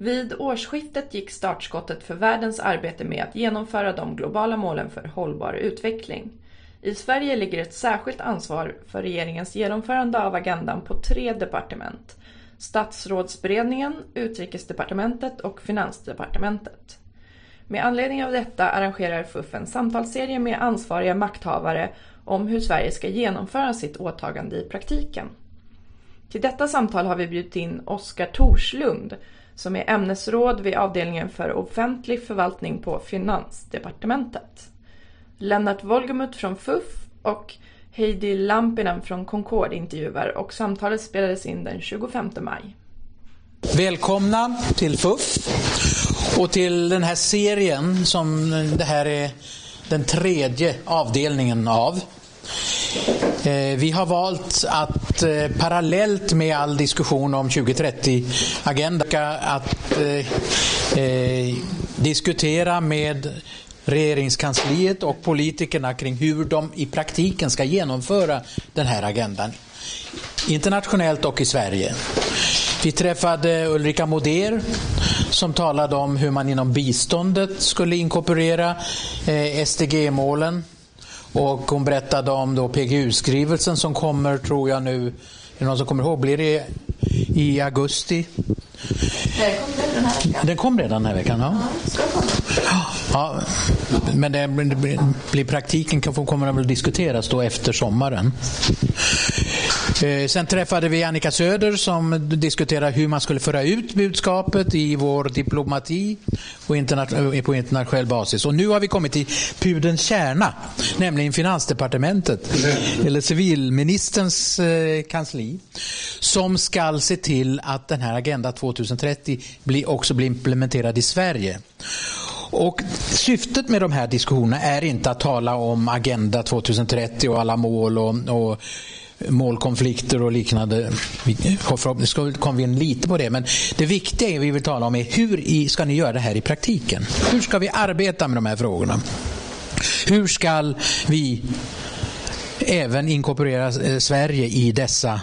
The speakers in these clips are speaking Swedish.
Vid årsskiftet gick startskottet för världens arbete med att genomföra de globala målen för hållbar utveckling. I Sverige ligger ett särskilt ansvar för regeringens genomförande av agendan på tre departement. Statsrådsberedningen, Utrikesdepartementet och Finansdepartementet. Med anledning av detta arrangerar FUF en samtalsserie med ansvariga makthavare om hur Sverige ska genomföra sitt åtagande i praktiken. Till detta samtal har vi bjudit in Oskar Torslund som är ämnesråd vid avdelningen för offentlig förvaltning på Finansdepartementet. Lennart Volgemut från FUF och Heidi Lampinen från Concord intervjuar och samtalet spelades in den 25 maj. Välkomna till FUF och till den här serien som det här är den tredje avdelningen av. Eh, vi har valt att eh, parallellt med all diskussion om 2030-agenda att eh, eh, diskutera med regeringskansliet och politikerna kring hur de i praktiken ska genomföra den här agendan. Internationellt och i Sverige. Vi träffade Ulrika Moder som talade om hur man inom biståndet skulle inkorporera eh, SDG-målen. Och hon berättade om då PGU-skrivelsen som kommer, tror jag nu, är det någon som kommer ihåg, blir det i augusti? Den kom redan den här veckan. Den kom redan den här veckan, ja. ja men det blir praktiken kommer den väl diskuteras då efter sommaren. Eh, sen träffade vi Annika Söder som diskuterade hur man skulle föra ut budskapet i vår diplomati på eh, internationell basis. Och nu har vi kommit till pudens kärna, nämligen Finansdepartementet, eller civilministerns eh, kansli, som ska se till att den här Agenda 2030 också blir implementerad i Sverige. Och Syftet med de här diskussionerna är inte att tala om Agenda 2030 och alla mål och, och målkonflikter och liknande. Förhoppningsvis kommer vi in lite på det. Men det viktiga vi vill tala om är hur ska ni göra det här i praktiken? Hur ska vi arbeta med de här frågorna? Hur ska vi även inkorporera eh, Sverige i dessa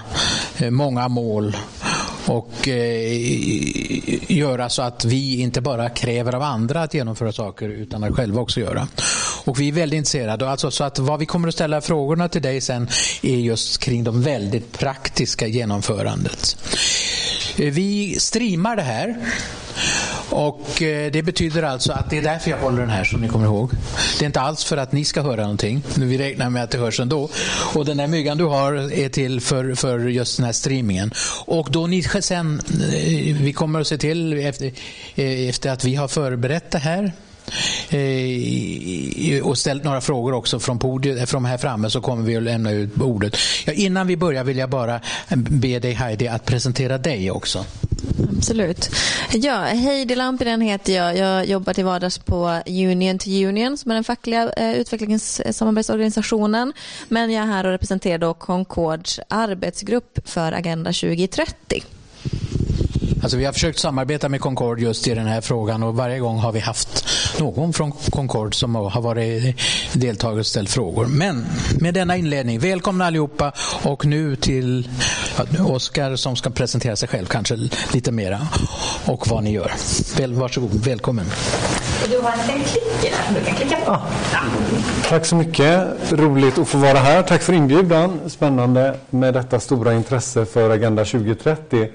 eh, många mål och eh, göra så att vi inte bara kräver av andra att genomföra saker utan att själva också göra. Och vi är väldigt intresserade. Alltså, så att vad vi kommer att ställa frågorna till dig sen är just kring de väldigt praktiska genomförandet. Eh, vi streamar det här. Och eh, Det betyder alltså att det är därför jag håller den här som ni kommer ihåg. Det är inte alls för att ni ska höra någonting. Vi räknar med att det hörs ändå. Och den där myggan du har är till för, för just den här streamingen. Och då ni sen, eh, vi kommer att se till efter, efter att vi har förberett det här Eh, och ställt några frågor också från, podiet, eh, från här framme så kommer vi att lämna ut ordet. Ja, innan vi börjar vill jag bara eh, be dig Heidi att presentera dig också. Absolut. Ja, Heidi Lampinen heter jag. Jag jobbar till vardags på Union to Union som är den fackliga eh, utvecklingssamarbetsorganisationen. Men jag är här och representerar då Concords arbetsgrupp för Agenda 2030. Alltså vi har försökt samarbeta med Concord just i den här frågan och varje gång har vi haft någon från Concord som har varit deltagare och ställt frågor. Men med denna inledning, välkomna allihopa och nu till Oskar som ska presentera sig själv kanske lite mera och vad ni gör. Väl, varsågod, välkommen. Du har en klicker här, du kan klicka på. Ja. Tack så mycket, roligt att få vara här. Tack för inbjudan, spännande med detta stora intresse för Agenda 2030.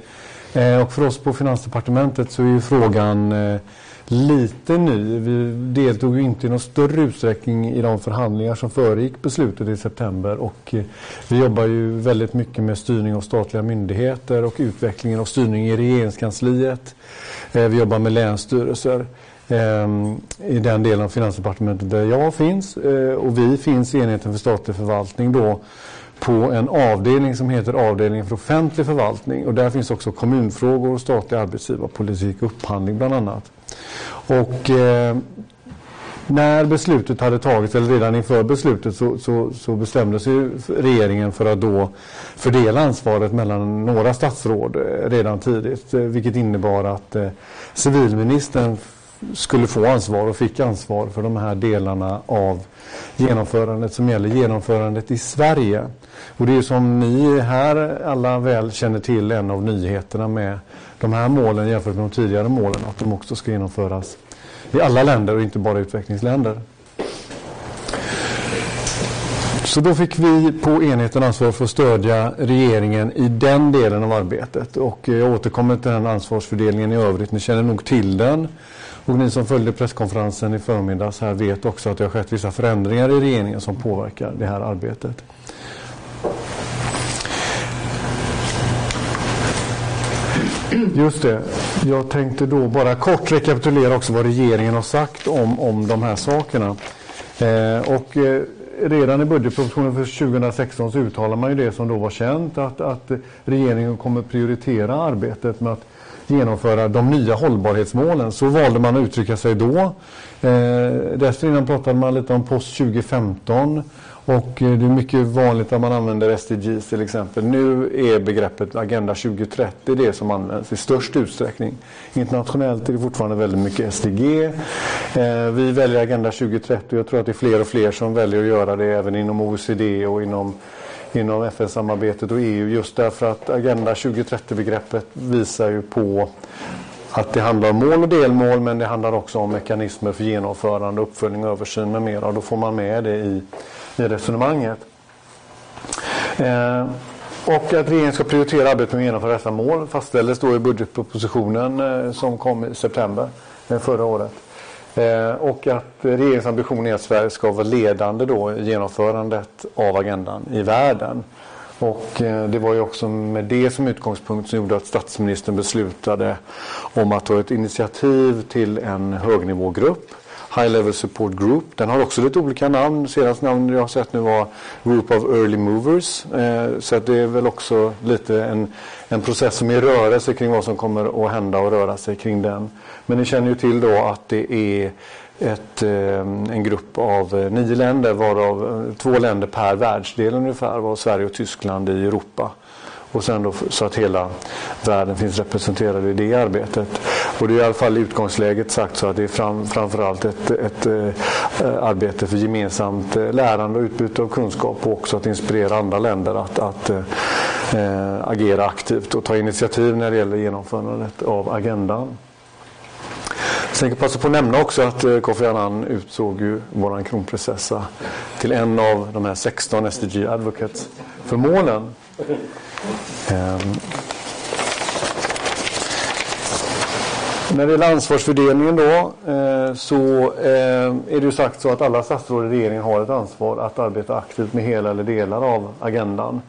Eh, och för oss på Finansdepartementet så är ju frågan eh, lite ny. Vi deltog ju inte i någon större utsträckning i de förhandlingar som föregick beslutet i september och eh, vi jobbar ju väldigt mycket med styrning av statliga myndigheter och utvecklingen av styrning i regeringskansliet. Vi jobbar med länsstyrelser i den delen av Finansdepartementet där jag finns och vi finns i enheten för statlig förvaltning då på en avdelning som heter avdelningen för offentlig förvaltning och där finns också kommunfrågor, statlig arbetsgivarpolitik och upphandling bland annat. Och eh, när beslutet hade tagits, eller redan inför beslutet, så, så, så bestämde sig regeringen för att då fördela ansvaret mellan några statsråd eh, redan tidigt, eh, vilket innebar att eh, civilministern skulle få ansvar och fick ansvar för de här delarna av genomförandet som gäller genomförandet i Sverige. Och det är som ni här alla väl känner till en av nyheterna med de här målen jämfört med de tidigare målen, att de också ska genomföras i alla länder och inte bara utvecklingsländer. Så då fick vi på enheten ansvar för att stödja regeringen i den delen av arbetet. Och jag återkommer till den ansvarsfördelningen i övrigt. Ni känner nog till den. Och ni som följde presskonferensen i förmiddags här vet också att det har skett vissa förändringar i regeringen som påverkar det här arbetet. Just det. Jag tänkte då bara kort rekapitulera också vad regeringen har sagt om, om de här sakerna. Eh, och eh, redan i budgetpropositionen för 2016 så uttalar man ju det som då var känt att, att regeringen kommer prioritera arbetet med att genomföra de nya hållbarhetsmålen. Så valde man att uttrycka sig då. Eh, dessförinnan pratade man lite om post 2015 och eh, det är mycket vanligt att man använder SDGs till exempel. Nu är begreppet Agenda 2030 det som används i störst utsträckning. Internationellt är det fortfarande väldigt mycket SDG. Eh, vi väljer Agenda 2030 och jag tror att det är fler och fler som väljer att göra det även inom OECD och inom inom FN-samarbetet och EU just därför att Agenda 2030-begreppet visar ju på att det handlar om mål och delmål men det handlar också om mekanismer för genomförande, uppföljning, översyn med mera. Då får man med det i, i resonemanget. Eh, och att regeringen ska prioritera arbetet med att genomföra dessa mål fastställdes då i budgetpropositionen eh, som kom i september eh, förra året. Eh, och att regeringens ambition är att Sverige ska vara ledande då i genomförandet av agendan i världen. Och eh, det var ju också med det som utgångspunkt som gjorde att statsministern beslutade om att ta ett initiativ till en högnivågrupp High Level Support Group. Den har också lite olika namn. Senaste namn jag har sett nu var Group of Early Movers. Eh, så att det är väl också lite en, en process som är i rörelse kring vad som kommer att hända och röra sig kring den. Men ni känner ju till då att det är ett, eh, en grupp av eh, nio länder varav eh, två länder per världsdel ungefär var Sverige och Tyskland i Europa. Och sen då så att hela världen finns representerad i det arbetet. Och det är i alla fall i utgångsläget sagt så att det är fram, framförallt ett, ett, ett arbete för gemensamt eh, lärande och utbyte av kunskap och också att inspirera andra länder att, att äh, agera aktivt och ta initiativ när det gäller genomförandet av agendan. Sen kan jag passa på att nämna också att Kofi Annan utsåg ju vår kronprinsessa till en av de här 16 SDG Advocates förmånen. målen. Ehm. när det gäller ansvarsfördelningen då eh, så eh, är det ju sagt så att alla statsråd i regeringen har ett ansvar att arbeta aktivt med hela eller delar av agendan.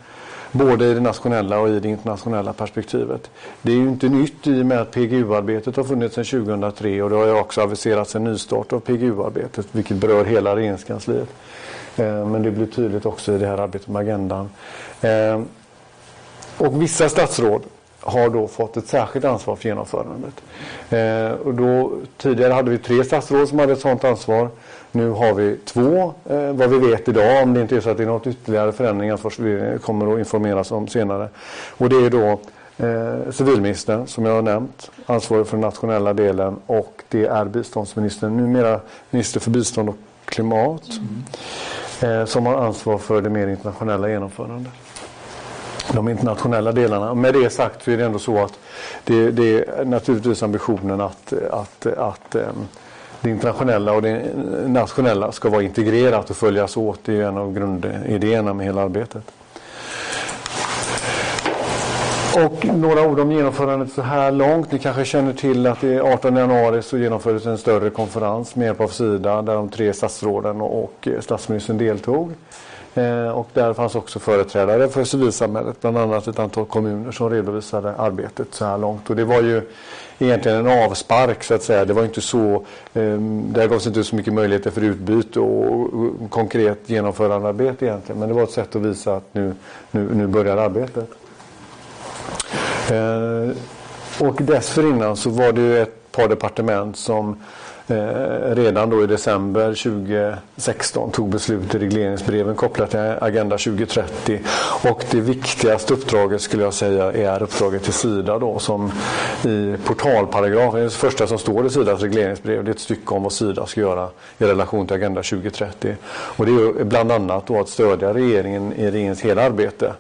Både i det nationella och i det internationella perspektivet. Det är ju inte nytt i och med att PGU-arbetet har funnits sedan 2003 och det har ju också aviserats en nystart av PGU-arbetet vilket berör hela regeringskansliet. Eh, men det blir tydligt också i det här arbetet med agendan. Eh, och vissa statsråd har då fått ett särskilt ansvar för genomförandet. Eh, och då, tidigare hade vi tre statsråd som hade ett sådant ansvar. Nu har vi två, eh, vad vi vet idag, om det inte är så att det är något ytterligare förändringar som vi kommer att informeras om senare. Och det är då eh, civilministern, som jag har nämnt, ansvarig för den nationella delen och det är biståndsministern, numera minister för bistånd och klimat, mm. eh, som har ansvar för det mer internationella genomförandet de internationella delarna. Med det sagt så är det ändå så att det, det är naturligtvis ambitionen att, att, att eh, det internationella och det nationella ska vara integrerat och följas åt. Det är en av grundidéerna med hela arbetet. Och några ord om genomförandet så här långt. Ni kanske känner till att det 18 januari så genomfördes en större konferens med hjälp av Sida där de tre statsråden och statsministern deltog. Eh, och där fanns också företrädare för civilsamhället, bland annat ett antal kommuner som redovisade arbetet så här långt. Och det var ju egentligen en avspark så att säga. Det var inte så, ehm, där gavs inte så mycket möjligheter för utbyte och konkret genomförandearbete egentligen. Men det var ett sätt att visa att nu, nu, nu börjar arbetet. Eh, och dessförinnan så var det ju ett par departement som Eh, redan då i december 2016 tog beslut i regleringsbreven kopplat till Agenda 2030. Och det viktigaste uppdraget skulle jag säga är uppdraget till Sida då som i portalparagrafen, det, första som står i Sidas regleringsbrev, det är ett stycke om vad Sida ska göra i relation till Agenda 2030. Och det är bland annat då att stödja regeringen i regeringens hela arbete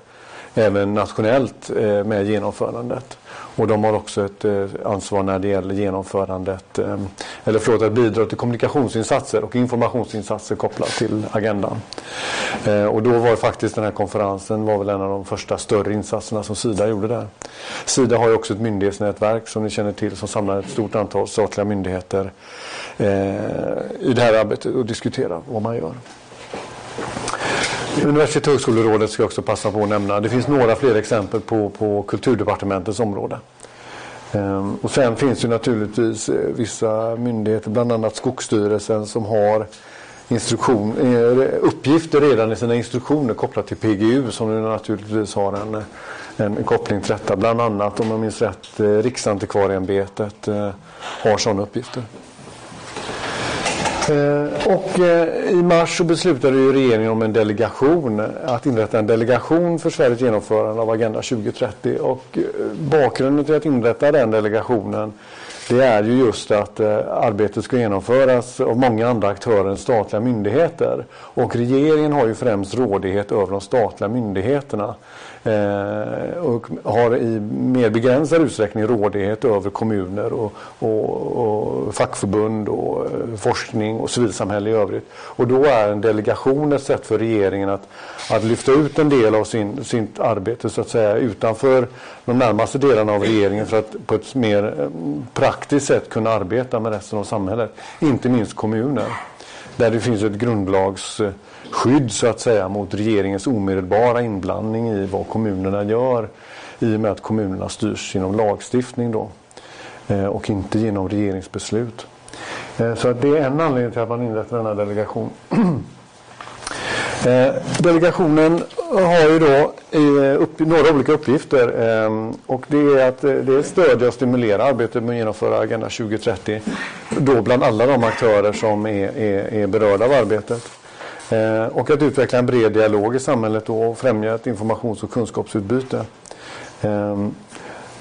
även nationellt eh, med genomförandet. Och de har också ett eh, ansvar när det gäller genomförandet, ehm, eller förlåt, att bidra till kommunikationsinsatser och informationsinsatser kopplat till agendan. Eh, och då var faktiskt den här konferensen var väl en av de första större insatserna som Sida gjorde där. Sida har ju också ett myndighetsnätverk som ni känner till som samlar ett stort antal statliga myndigheter eh, i det här arbetet och diskuterar vad man gör. Universitet och högskolerådet ska jag också passa på att nämna. Det finns några fler exempel på, på kulturdepartementets område. Ehm, och sen finns det naturligtvis eh, vissa myndigheter, bland annat Skogsstyrelsen som har instruktion, eh, uppgifter redan i sina instruktioner kopplat till PGU som nu naturligtvis har eh, en, en koppling till detta. Bland annat om jag minns rätt Riksantikvarieämbetet har sådana uppgifter. Eh, och eh, i mars så beslutade ju regeringen om en delegation, att inrätta en delegation för Sveriges genomförande av Agenda 2030. Och eh, bakgrunden till att inrätta den delegationen det är ju just att arbetet ska genomföras av många andra aktörer än statliga myndigheter. Och regeringen har ju främst rådighet över de statliga myndigheterna. Eh, och har i mer begränsad utsträckning rådighet över kommuner och, och, och fackförbund och eh, forskning och civilsamhälle i övrigt. Och då är en delegation ett sätt för regeringen att, att lyfta ut en del av sin, sitt arbete så att säga utanför de närmaste delarna av regeringen för att på ett mer eh, praktiskt sätt kunna arbeta med resten av samhället. Inte minst kommuner. Där det finns ett grundlags eh, skydd så att säga mot regeringens omedelbara inblandning i vad kommunerna gör i och med att kommunerna styrs genom lagstiftning då eh, och inte genom regeringsbeslut. Eh, så att det är en anledning till att man inrättar denna delegation. Eh, delegationen har ju då några olika uppgifter och det är att det stödja och stimulera arbetet med att genomföra Agenda 2030 då bland alla de aktörer som är, är, är berörda av arbetet. Eh, och att utveckla en bred dialog i samhället och främja ett informations och kunskapsutbyte. Ehm,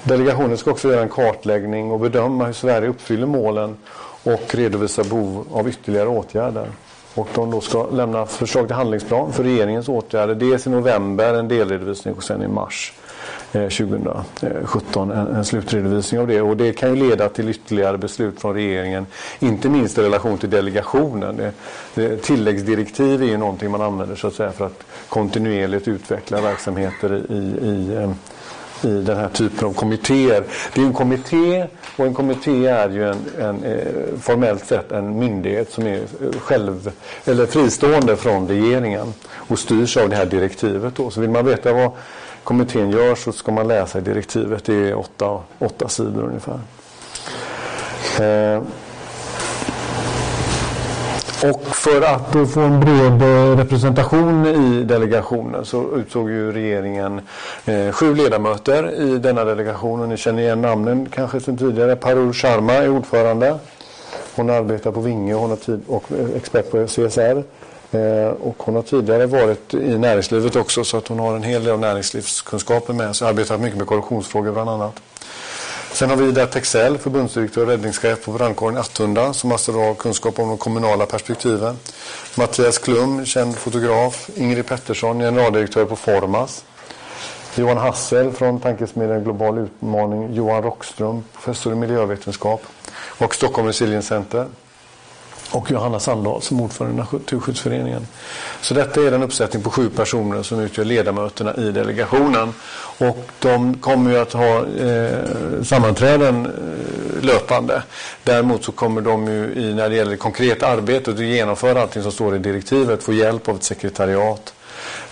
delegationen ska också göra en kartläggning och bedöma hur Sverige uppfyller målen och redovisa behov av ytterligare åtgärder. Och de då ska lämna förslag till handlingsplan för regeringens åtgärder. Dels i november en delredovisning och sen i mars Eh, 2017 en, en slutredovisning av det. Och det kan ju leda till ytterligare beslut från regeringen. Inte minst i relation till delegationen. Det, det, tilläggsdirektiv är ju någonting man använder så att säga för att kontinuerligt utveckla verksamheter i, i i den här typen av kommittéer. Det är en kommitté och en kommitté är ju en, en, eh, formellt sett en myndighet som är eh, själv, eller fristående från regeringen och styrs av det här direktivet. Då. Så vill man veta vad kommittén gör så ska man läsa i direktivet. Det är åtta, åtta sidor ungefär. Eh, och för att få en bred eh, representation i delegationen så utsåg ju regeringen eh, sju ledamöter i denna delegation. Och ni känner igen namnen kanske sedan tidigare. Parul Sharma är ordförande. Hon arbetar på Vinge och, hon är och eh, expert på CSR. Eh, och hon har tidigare varit i näringslivet också så att hon har en hel del av näringslivskunskapen med sig. Arbetat mycket med korruptionsfrågor bland annat. Sen har vi Ida Texell, förbundsdirektör och räddningschef på brandkåren Attunda som alltså har kunskap om de kommunala perspektiven. Mattias Klum, känd fotograf. Ingrid Pettersson, generaldirektör på Formas. Johan Hassel från tankesmedjan Global utmaning. Johan Rockström, professor i miljövetenskap och Stockholm Resilience Center och Johanna Sandahl som ordförande i Naturskyddsföreningen. Så detta är en uppsättning på sju personer som utgör ledamöterna i delegationen. Och de kommer ju att ha eh, sammanträden eh, löpande. Däremot så kommer de ju i, när det gäller konkret arbete och genomföra allting som står i direktivet få hjälp av ett sekretariat.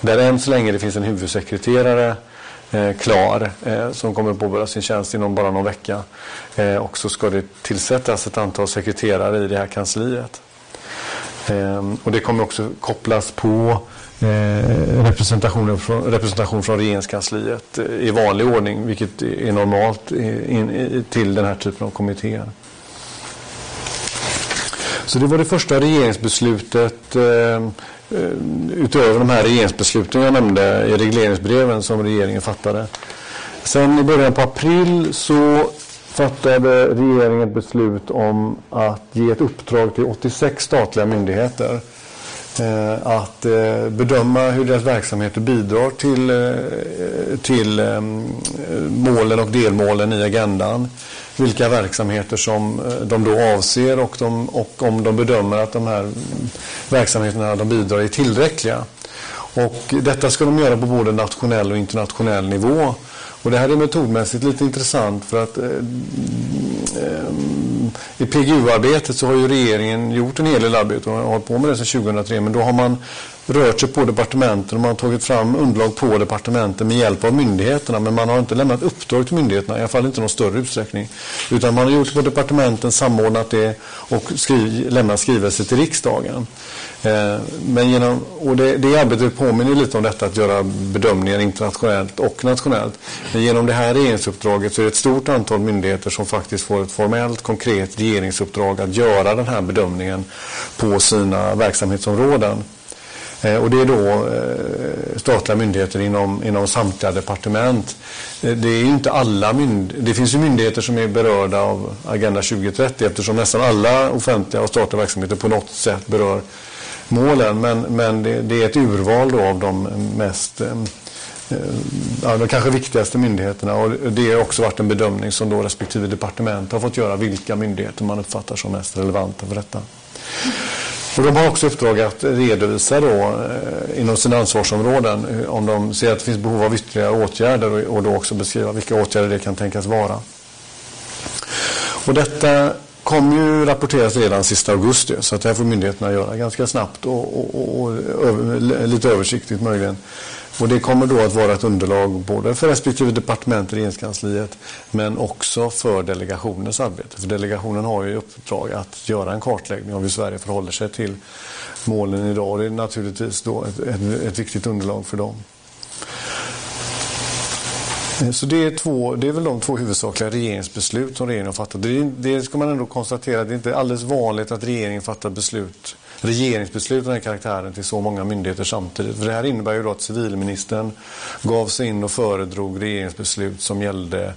Där än så länge det finns en huvudsekreterare eh, Eh, klar eh, som kommer att påbörja sin tjänst inom bara någon vecka. Eh, och så ska det tillsättas ett antal sekreterare i det här kansliet. Och det kommer också kopplas på representation, från, representation från regeringskansliet i vanlig ordning, vilket är normalt in, till den här typen av kommittéer. Så det var det första regeringsbeslutet eh, Eh, utöver de här regeringsbesluten jag nämnde i regleringsbreven som regeringen fattade. Sen i början på april så fattade regeringen ett beslut om att ge ett uppdrag till 86 statliga myndigheter eh, att eh, bedöma hur deras verksamheter bidrar till, till målen och delmålen i agendan. Vilka verksamheter som eh, de då avser och, de, och om de bedömer att de här verksamheterna de bidrar är tillräckliga. Och detta ska de göra på både nationell och internationell nivå. Och det här är metodmässigt lite intressant för att eh, eh, i PGU-arbetet så har ju regeringen gjort en hel del arbete och har hållit på med det sedan 2003 men då har man rört sig på departementen och man har tagit fram underlag på departementen med hjälp av myndigheterna men man har inte lämnat uppdrag till myndigheterna, i alla fall inte i någon större utsträckning. Utan man har gjort det på departementen, samordnat det och skriv, lämnat skrivelse till riksdagen. Eh, men genom, och det, det arbetet påminner lite om detta att göra bedömningar internationellt och nationellt. Men genom det här regeringsuppdraget så är det ett stort antal myndigheter som faktiskt får ett formellt konkret regeringsuppdrag att göra den här bedömningen på sina verksamhetsområden. Eh, och det är då eh, statliga myndigheter inom, inom samtliga departement. Eh, det är inte alla det finns ju myndigheter som är berörda av Agenda 2030 eftersom nästan alla offentliga och statliga verksamheter på något sätt berör målen. Men, men det, det är ett urval då av de mest ja, de kanske viktigaste myndigheterna och det har också varit en bedömning som då respektive departement har fått göra vilka myndigheter man uppfattar som mest relevanta för detta. Och de har också uppdrag att redovisa då, eh, inom sina ansvarsområden eh, om de ser att det finns behov av ytterligare åtgärder och, och då också beskriva vilka åtgärder det kan tänkas vara. Och detta kommer ju rapporteras redan sista augusti så att det här får myndigheterna göra ganska snabbt och, och, och, och lite översiktligt möjligen. Och det kommer då att vara ett underlag både för respektive departement i regeringskansliet men också för delegationens arbete. För delegationen har ju uppdrag att göra en kartläggning av hur Sverige förhåller sig till målen idag. Och det är naturligtvis då ett, ett, ett viktigt underlag för dem. Så det är, två, det är väl de två huvudsakliga regeringsbeslut som regeringen har fattat. Det, det ska man ändå konstatera, det är inte alldeles vanligt att regeringen fattar beslut regeringsbeslut av den karaktären till så många myndigheter samtidigt. För det här innebär ju då att civilministern gav sig in och föredrog regeringsbeslut som gällde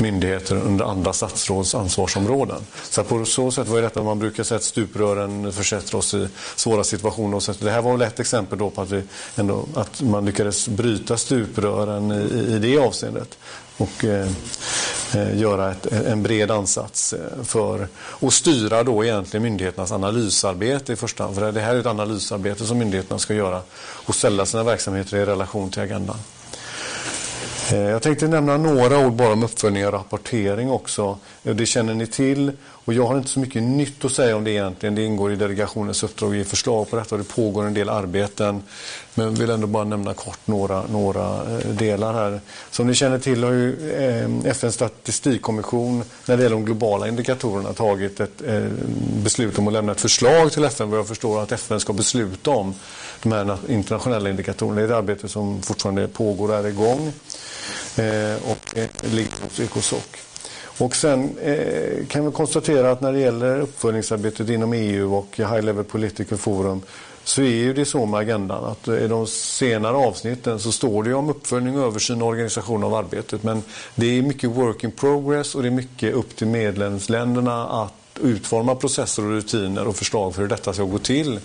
myndigheter under andra statsråds ansvarsområden. Så på så sätt var det detta man brukar säga att stuprören försätter oss i svåra situationer. Och så det här var väl ett exempel då på att, vi ändå, att man lyckades bryta stuprören i, i det avseendet och eh, eh, göra ett, en bred ansats eh, för att styra då egentligen myndigheternas analysarbete i första hand. För det här är ett analysarbete som myndigheterna ska göra och ställa sina verksamheter i relation till agendan. Eh, jag tänkte nämna några ord bara om uppföljning och rapportering också. Eh, det känner ni till och jag har inte så mycket nytt att säga om det egentligen. Det ingår i delegationens uppdrag att ge förslag på detta och det pågår en del arbeten. Men vill ändå bara nämna kort några, några eh, delar här. Som ni känner till har ju FNs statistikkommission när det gäller de globala indikatorerna tagit ett beslut om att lämna ett förslag till FN vad jag förstår att FN ska besluta om de här internationella indikatorerna. Det är ett arbete som fortfarande pågår och är igång. Eh, och ligger hos Ecosoc. Och sen eh, kan vi konstatera att när det gäller uppföljningsarbetet inom EU och High Level Political Forum så är ju det så med agendan att eh, i de senare avsnitten så står det om uppföljning, översyn och organisation av arbetet. Men det är mycket work in progress och det är mycket upp till medlemsländerna att utforma processer och rutiner och förslag för hur detta ska gå till.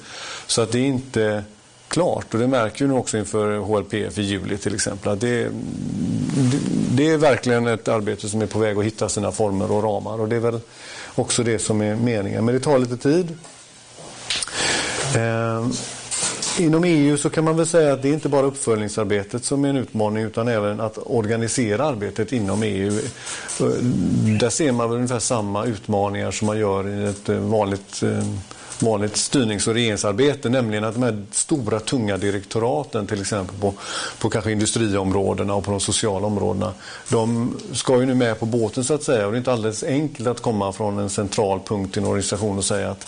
Så att det är inte klart och det märker vi nu också inför HLPF i juli till exempel. Det, det, det är verkligen ett arbete som är på väg att hitta sina former och ramar och det är väl också det som är meningen. Men det tar lite tid. Eh, inom EU så kan man väl säga att det är inte bara uppföljningsarbetet som är en utmaning utan även att organisera arbetet inom EU. Eh, där ser man väl ungefär samma utmaningar som man gör i ett eh, vanligt eh, vanligt styrnings och regeringsarbete, nämligen att de här stora tunga direktoraten till exempel på, på kanske industriområdena och på de sociala områdena, de ska ju nu med på båten så att säga. Och det är inte alldeles enkelt att komma från en central punkt i en organisation och säga att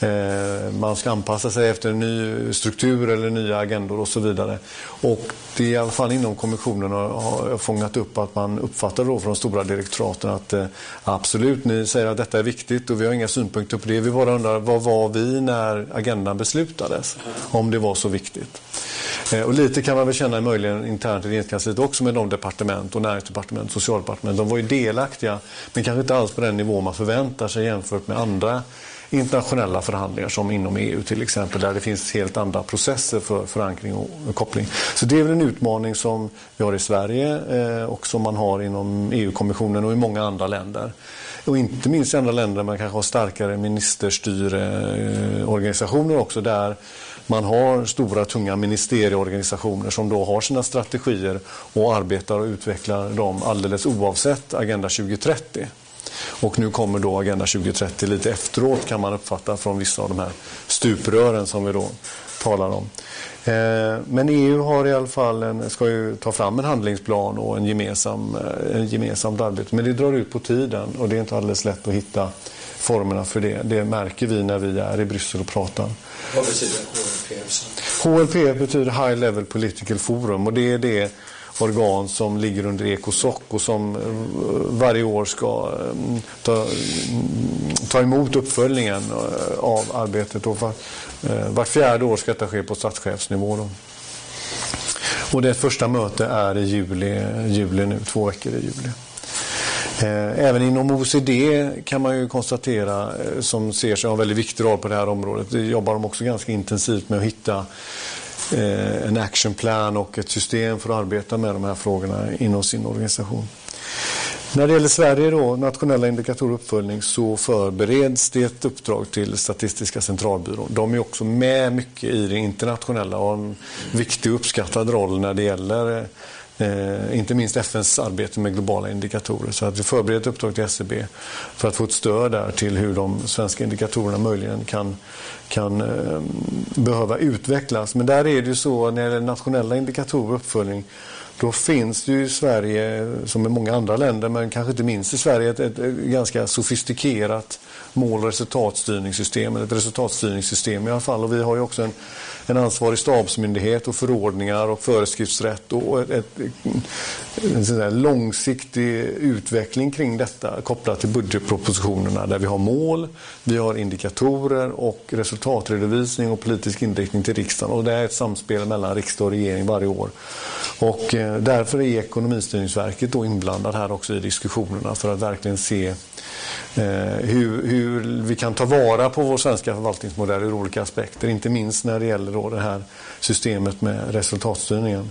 Eh, man ska anpassa sig efter en ny struktur eller nya agendor och så vidare. Och det är i alla fall inom kommissionen har fångat upp att man uppfattar då från de stora direktoraten att eh, absolut, ni säger att detta är viktigt och vi har inga synpunkter på det. Vi bara undrar, vad var vi när agendan beslutades? Om det var så viktigt. Eh, och lite kan man väl känna möjligen internt i regeringskansliet också med de departement och näringsdepartement, socialdepartement. De var ju delaktiga men kanske inte alls på den nivå man förväntar sig jämfört med andra internationella förhandlingar som inom EU till exempel där det finns helt andra processer för förankring och koppling. Så det är väl en utmaning som vi har i Sverige eh, och som man har inom EU-kommissionen och i många andra länder. Och inte minst i andra länder där man kanske har starkare ministerstyreorganisationer också där man har stora tunga ministerieorganisationer som då har sina strategier och arbetar och utvecklar dem alldeles oavsett Agenda 2030. Och nu kommer då Agenda 2030 lite efteråt kan man uppfatta från vissa av de här stuprören som vi då talar om. Eh, men EU har i alla fall en, ska ju ta fram en handlingsplan och en gemensam, eh, en gemensamt arbete. Men det drar ut på tiden och det är inte alldeles lätt att hitta formerna för det. Det märker vi när vi är i Bryssel och pratar. Vad betyder HLPF? HLPF betyder High Level Political Forum och det är det organ som ligger under Ecosoc och som eh, varje år ska eh, ta, mm, ta emot uppföljningen eh, av arbetet. Och var, vart fjärde år ska detta ske på statschefsnivå. Då. Och det första möte är i juli, juli nu, två veckor i juli. Även inom OECD kan man ju konstatera, som ser sig ha en väldigt viktig roll på det här området, jobbar de också ganska intensivt med att hitta Eh, en actionplan och ett system för att arbeta med de här frågorna inom sin organisation. När det gäller Sverige då, nationella indikatorer och uppföljning, så förbereds det ett uppdrag till Statistiska centralbyrån. De är också med mycket i det internationella och har en viktig och uppskattad roll när det gäller eh, Eh, inte minst FNs arbete med globala indikatorer. Så att vi förbereder ett uppdrag till SCB för att få ett stöd där till hur de svenska indikatorerna möjligen kan, kan eh, behöva utvecklas. Men där är det ju så när det gäller nationella indikatorer och uppföljning då finns det ju i Sverige, som i många andra länder, men kanske inte minst i Sverige, ett, ett ganska sofistikerat mål och resultatstyrningssystem, ett resultatstyrningssystem i alla fall. Och vi har ju också en en ansvarig stabsmyndighet och förordningar och föreskriftsrätt och ett, ett, en långsiktig utveckling kring detta kopplat till budgetpropositionerna där vi har mål, vi har indikatorer och resultatredovisning och politisk inriktning till riksdagen och det är ett samspel mellan riksdag och regering varje år. Och eh, därför är Ekonomistyrningsverket då inblandad här också i diskussionerna för att verkligen se Eh, hur, hur, hur vi kan ta vara på vår svenska förvaltningsmodell ur olika aspekter. Inte minst när det gäller då det här systemet med resultatstyrningen.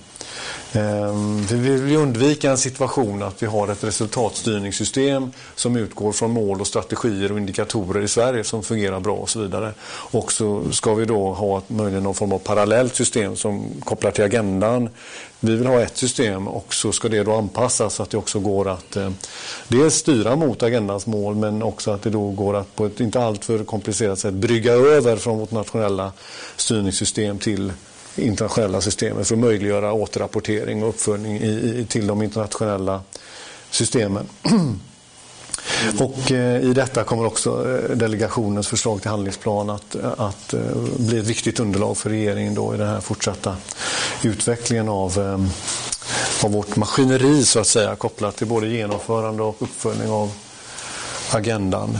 Ehm, vi vill undvika en situation att vi har ett resultatstyrningssystem som utgår från mål och strategier och indikatorer i Sverige som fungerar bra och så vidare. Och så ska vi då ha möjligen någon form av parallellt system som kopplar till agendan. Vi vill ha ett system och så ska det då anpassas så att det också går att eh, dels styra mot agendans mål men också att det då går att på ett inte alltför komplicerat sätt brygga över från vårt nationella styrningssystem till internationella systemet för att möjliggöra återrapportering och uppföljning i, i, till de internationella systemen. Och eh, i detta kommer också eh, delegationens förslag till handlingsplan att, eh, att bli ett viktigt underlag för regeringen då i den här fortsatta utvecklingen av, av vårt maskineri så att säga kopplat till både genomförande och uppföljning av agendan.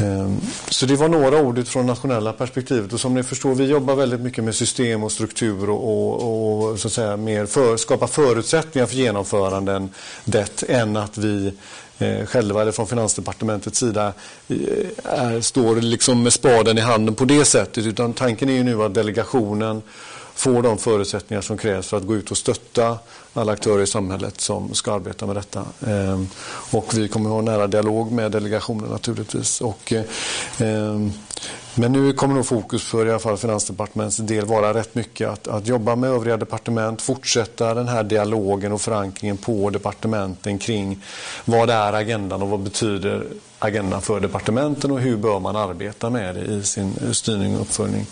Ehm, så det var några ord utifrån nationella perspektivet. Och som ni förstår vi jobbar väldigt mycket med system och struktur och, och, och så att säga mer för, skapa förutsättningar för genomföranden det än att vi eh, själva eller från Finansdepartementets sida eh, är, står liksom med spaden i handen på det sättet. Utan tanken är ju nu att delegationen får de förutsättningar som krävs för att gå ut och stötta alla aktörer i samhället som ska arbeta med detta. Ehm, och vi kommer att ha en nära dialog med delegationen naturligtvis. Och, ehm, men nu kommer nog fokus för i alla fall Finansdepartementets del vara rätt mycket att, att jobba med övriga departement, fortsätta den här dialogen och förankringen på departementen kring vad är agendan och vad betyder agendan för departementen och hur bör man arbeta med det i sin styrning och uppföljning.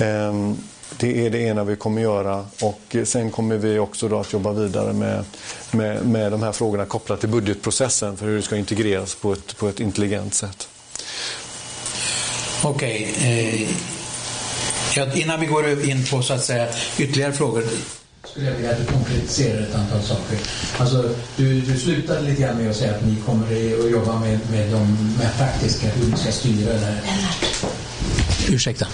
Ehm, det är det ena vi kommer göra och sen kommer vi också då att jobba vidare med, med, med de här frågorna kopplat till budgetprocessen för hur det ska integreras på ett, på ett intelligent sätt. Okej. Okay. Eh, ja, innan vi går in på så att säga ytterligare frågor skulle jag vilja att du konkretiserar ett antal saker. Alltså, du, du slutade lite grann med att säga att ni kommer att jobba med, med de med praktiska, hur ni ska styra det här. Ursäkta.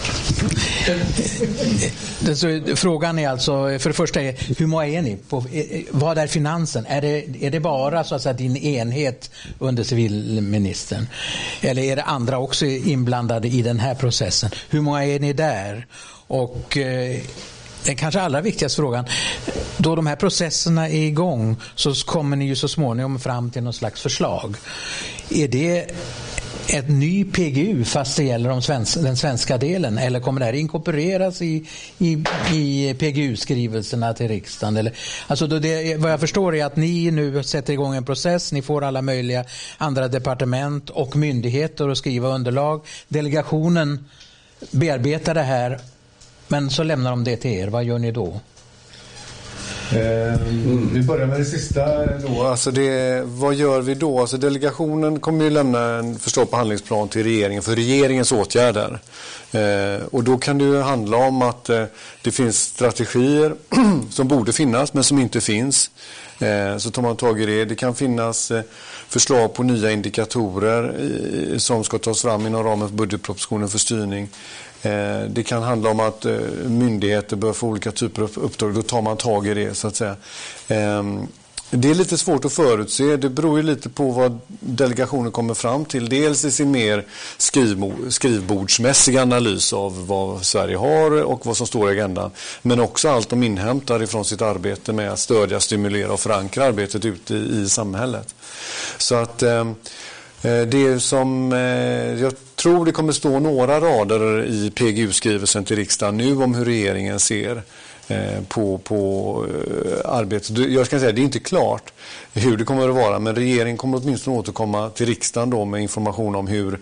Eh, frågan är alltså, för det första, är, hur många är ni? På, eh, eh, vad är finansen? Är det, är det bara så att säga, din enhet under civilministern? Eller är det andra också inblandade i den här processen? Hur många är ni där? Och eh, den kanske allra viktigaste frågan, då de här processerna är igång så kommer ni ju så småningom fram till någon slags förslag. Är det ett ny PGU fast det gäller de svensk, den svenska delen eller kommer det här inkorporeras i, i, i PGU-skrivelserna till riksdagen? Eller, alltså det, vad jag förstår är att ni nu sätter igång en process, ni får alla möjliga andra departement och myndigheter att skriva underlag. Delegationen bearbetar det här men så lämnar de det till er. Vad gör ni då? Mm. Vi börjar med det sista då. Alltså det, vad gör vi då? Alltså delegationen kommer ju lämna en förslag på handlingsplan till regeringen för regeringens åtgärder. Eh, och då kan det ju handla om att eh, det finns strategier som borde finnas men som inte finns. Eh, så tar man tag i det. Det kan finnas eh, förslag på nya indikatorer som ska tas fram inom ramen för budgetpropositionen för styrning. Eh, det kan handla om att eh, myndigheter bör få olika typer av uppdrag. Då tar man tag i det så att säga. Ehm, det är lite svårt att förutse. Det beror ju lite på vad delegationen kommer fram till. Dels i sin mer skrivbordsmässiga analys av vad Sverige har och vad som står i agendan. Men också allt de inhämtar ifrån sitt arbete med att stödja, stimulera och förankra arbetet ute i samhället. Så att Eh, Eh, det som eh, jag tror det kommer stå några rader i PGU-skrivelsen till riksdagen nu om hur regeringen ser eh, på, på arbetet. Jag ska säga det är inte klart hur det kommer att vara men regeringen kommer åtminstone återkomma till riksdagen då med information om hur,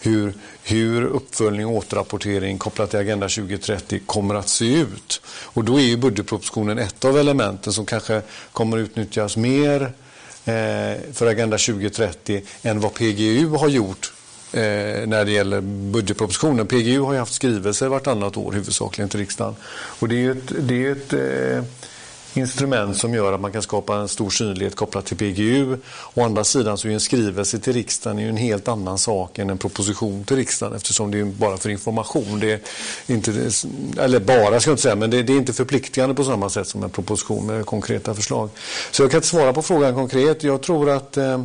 hur, hur uppföljning och återrapportering kopplat till Agenda 2030 kommer att se ut. Och då är ju budgetpropositionen ett av elementen som kanske kommer att utnyttjas mer Eh, Eh, för Agenda 2030 än vad PGU har gjort eh, när det gäller budgetpropositionen. PGU har ju haft skrivelser vartannat år huvudsakligen till riksdagen. Och det är ett, det är ett eh, instrument som gör att man kan skapa en stor synlighet kopplat till PGU. Å andra sidan så är en skrivelse till riksdagen en helt annan sak än en proposition till riksdagen eftersom det är bara för information. Det är inte, eller bara ska jag inte säga, men det, det är inte förpliktigande på samma sätt som en proposition med konkreta förslag. Så jag kan inte svara på frågan konkret. Jag tror att eh,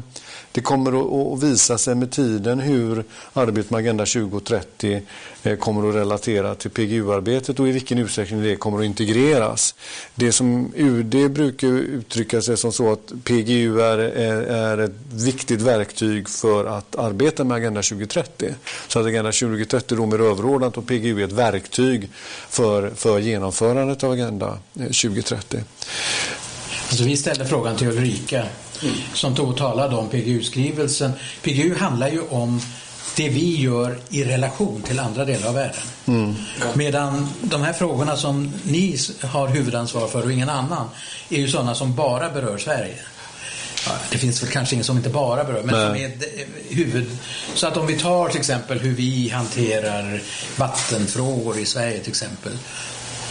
det kommer att visa sig med tiden hur arbetet med Agenda 2030 eh, kommer att relatera till PGU-arbetet och i vilken utsträckning det kommer att integreras. Det som UD brukar uttrycka sig som så att PGU är, är, är ett viktigt verktyg för att arbeta med Agenda 2030. Så att Agenda 2030 då är överordnat och PGU är ett verktyg för, för genomförandet av Agenda 2030. Alltså vi ställde frågan till Ulrika mm. som tog och talade om PGU-skrivelsen. PGU handlar ju om det vi gör i relation till andra delar av världen. Mm. Medan de här frågorna som ni har huvudansvar för och ingen annan är ju sådana som bara berör Sverige. Ja, det finns väl kanske ingen som inte bara berör, men som är huvud... Så att om vi tar till exempel hur vi hanterar vattenfrågor i Sverige till exempel.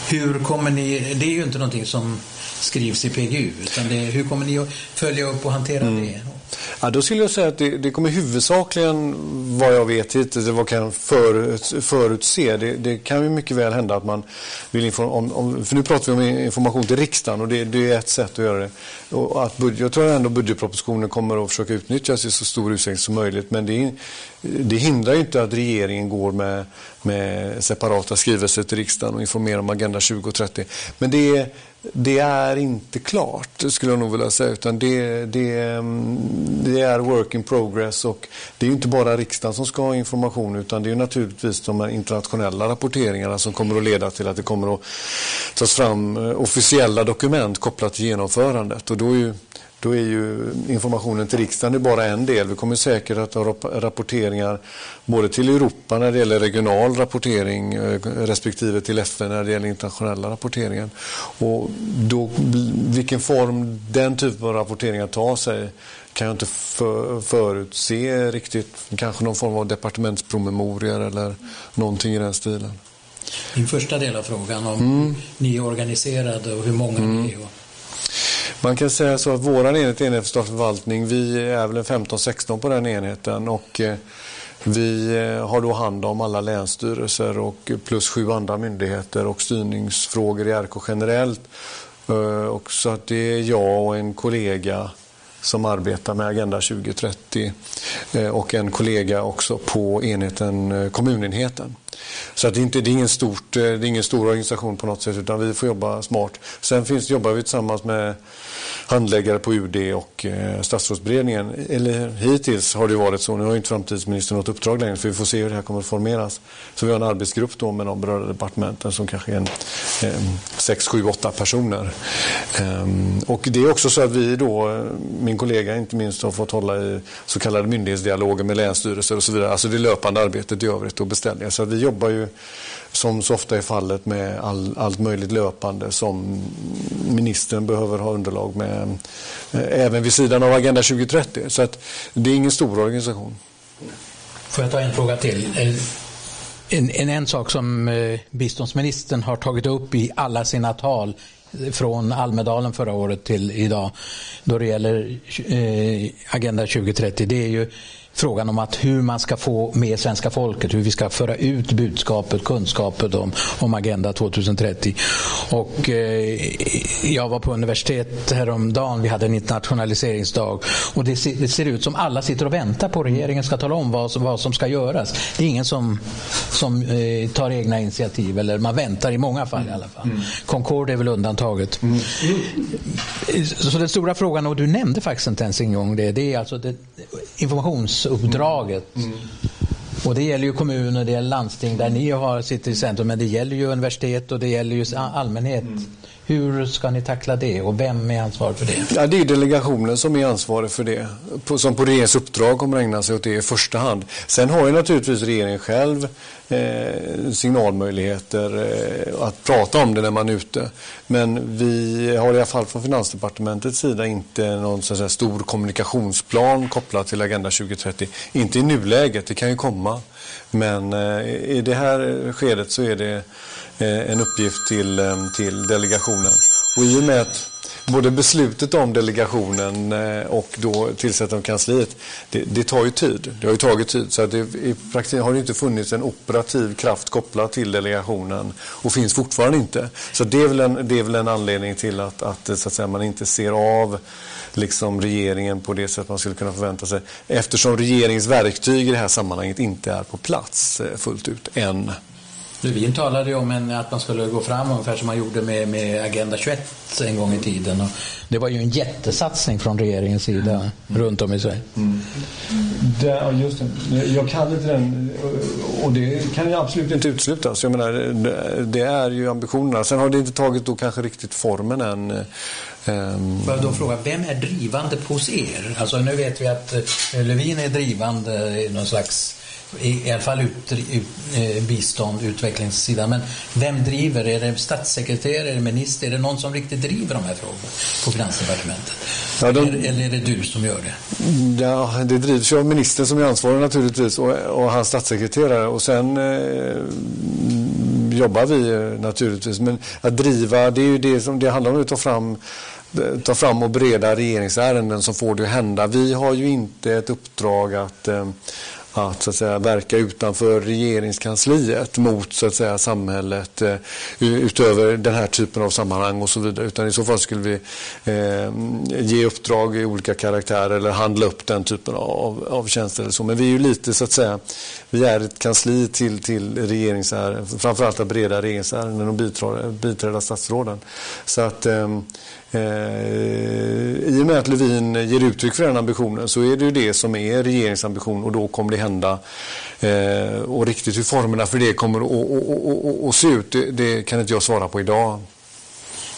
Hur kommer ni... Det är ju inte någonting som skrivs i PGU. Utan det, hur kommer ni att följa upp och hantera mm. det? Ja, då skulle jag säga att det, det kommer huvudsakligen, vad jag vet hittills, vad kan förut, förutse. Det, det, kan ju mycket väl hända att man vill informera, om, för nu pratar vi om information till riksdagen och det, det är ett sätt att göra det. Och att budget, jag tror ändå budgetpropositionen kommer att försöka utnyttjas i så stor utsträckning som möjligt. Men det, det hindrar ju inte att regeringen går med, med separata skrivelser till riksdagen och informerar om Agenda 2030. Men det är det är inte klart, skulle jag nog vilja säga. Utan det, det, mm, det, är work in progress och det är inte bara riksdagen som ska ha information utan det är naturligtvis de här internationella rapporteringarna som kommer att leda till att det kommer att tas fram eh, officiella dokument kopplat till genomförandet. Och då är ju då är ju informationen till riksdagen bara en del. Vi kommer säkert att ha rapporteringar både till Europa när det gäller regional rapportering eh, respektive till FN när det gäller internationella rapporteringen. Och då, vilken form den typen av rapporteringar tar sig kan jag inte för, förutse riktigt. Kanske någon form av departementspromemorior eller någonting i den stilen. Din första del av frågan om mm. ni är organiserade och hur många mm. ni är. Man kan säga så att vår enhet, enhet för statlig förvaltning, vi är väl 15-16 på den enheten och eh, vi eh, har då hand om alla länsstyrelser och plus sju andra myndigheter och styrningsfrågor i RK generellt. Eh, och så att det är jag och en kollega som arbetar med Agenda 2030 och en kollega också på enheten, kommunenheten. Så att det, är inte, det, är ingen stort, eh, det är ingen stor organisation på något sätt utan vi får jobba smart. Sen finns, jobbar vi tillsammans med handläggare på UD och eh, statsrådsberedningen. Eller hittills har det varit så. Nu har inte framtidsministern något uppdrag längre för vi får se hur det här kommer att formeras. Så vi har en arbetsgrupp då med de berörda departementen som kanske är en, eh, sex, sju, åtta personer. Um, och det är också så att vi då, eh, min kollega inte minst, har fått hålla i så kallade myndighetsdialoger med länsstyrelser och så vidare. Alltså det löpande arbetet i övrigt och beställningar. Så vi jobbar ju som så ofta är fallet med all, allt möjligt löpande som ministern behöver ha underlag med eh, även vid sidan av Agenda 2030. Så att det är ingen stor organisation. Får jag ta en fråga till? Eh, en, en, en sak som eh, biståndsministern har tagit upp i alla sina tal från Almedalen förra året till idag då det gäller Agenda 2030 det är ju frågan om att hur man ska få med svenska folket, hur vi ska föra ut budskapet, kunskapet om, om Agenda 2030. Och, eh, jag var på universitet häromdagen, vi hade en internationaliseringsdag och det ser, det ser, ut som alla sitter och väntar på regeringen ska tala om vad, vad som ska göras. Det är ingen som, som eh, tar egna initiativ, eller man väntar i många fall i alla fall. Mm. Concord är väl undantaget. Mm. Så den stora frågan, och du nämnde faktiskt inte ens en gång det, det är alltså det, informations samhällsuppdraget. Mm. Och det gäller ju kommuner, det gäller landsting där ni har, sitter i centrum, men det gäller ju universitet och det gäller ju allmänhet. Hur ska ni tackla det och vem är ansvarig för det? Ja, det är delegationen som är ansvarig för det. Som på regeringens uppdrag kommer att ägna sig åt det i första hand. Sen har ju naturligtvis regeringen själv eh, signalmöjligheter eh, att prata om det när man är ute. Men vi har i alla fall från Finansdepartementets sida inte någon så säga, stor kommunikationsplan kopplad till Agenda 2030. Inte i nuläget, det kan ju komma. Men eh, i det här skedet så är det eh, en uppgift till, eh, till delegationen. Och i och med att både beslutet om delegationen och då tillsättandet av kansliet, det, det, tar ju tid. Det har ju tagit tid. Så att det, i praktiken har det inte funnits en operativ kraft kopplad till delegationen och finns fortfarande inte. Så det är väl en, det är väl en anledning till att, att, så att säga, man inte ser av liksom regeringen på det sätt man skulle kunna förvänta sig. Eftersom regeringens verktyg i det här sammanhanget inte är på plats eh, fullt ut än. Lövin talade ju om en, att man skulle gå fram ungefär som man gjorde med, med Agenda 21 en gång i tiden. Och det var ju en jättesatsning från regeringens sida mm. runt om i Sverige. Mm. Det, just det. Jag kan inte den, och det kan jag absolut inte uteslutas. Jag menar, det, är ju ambitionerna. Sen har det inte tagit då kanske riktigt formen än. Um... Får jag då fråga, vem är drivande hos er? Alltså nu vet vi att eh, Lövin är drivande i någon slags i alla fall ut, ut, eh, bistånd, utvecklingssidan. Men vem driver? Är det statssekreterare, är det minister? Är det någon som riktigt driver de här frågorna på Finansdepartementet? Ja, de... eller, eller, är det du som gör det? Ja, det drivs ju av ministern som är ansvarig naturligtvis och, och hans statssekreterare. Och sen eh, jobbar vi naturligtvis. Men att driva, det är ju det som det handlar om att ta fram ta fram och bereda regeringsärenden som får det att hända. Vi har ju inte ett uppdrag att, eh, att, så att säga, verka utanför regeringskansliet mot så att säga, samhället eh, utöver den här typen av sammanhang och så vidare. Utan i så fall skulle vi eh, ge uppdrag i olika karaktärer eller handla upp den typen av, av tjänster. Eller så. Men vi är ju lite så att säga, vi är ett kansli till, till regeringsärenden, framförallt att bereda regeringsärenden och biträda, biträda statsråden. Så att eh, Eh, I och med att Lövin ger uttryck för den ambitionen så är det ju det som är regeringens ambition och då kommer det hända. Eh, och riktigt hur formerna för det kommer att, att se ut det, det, kan inte jag svara på idag.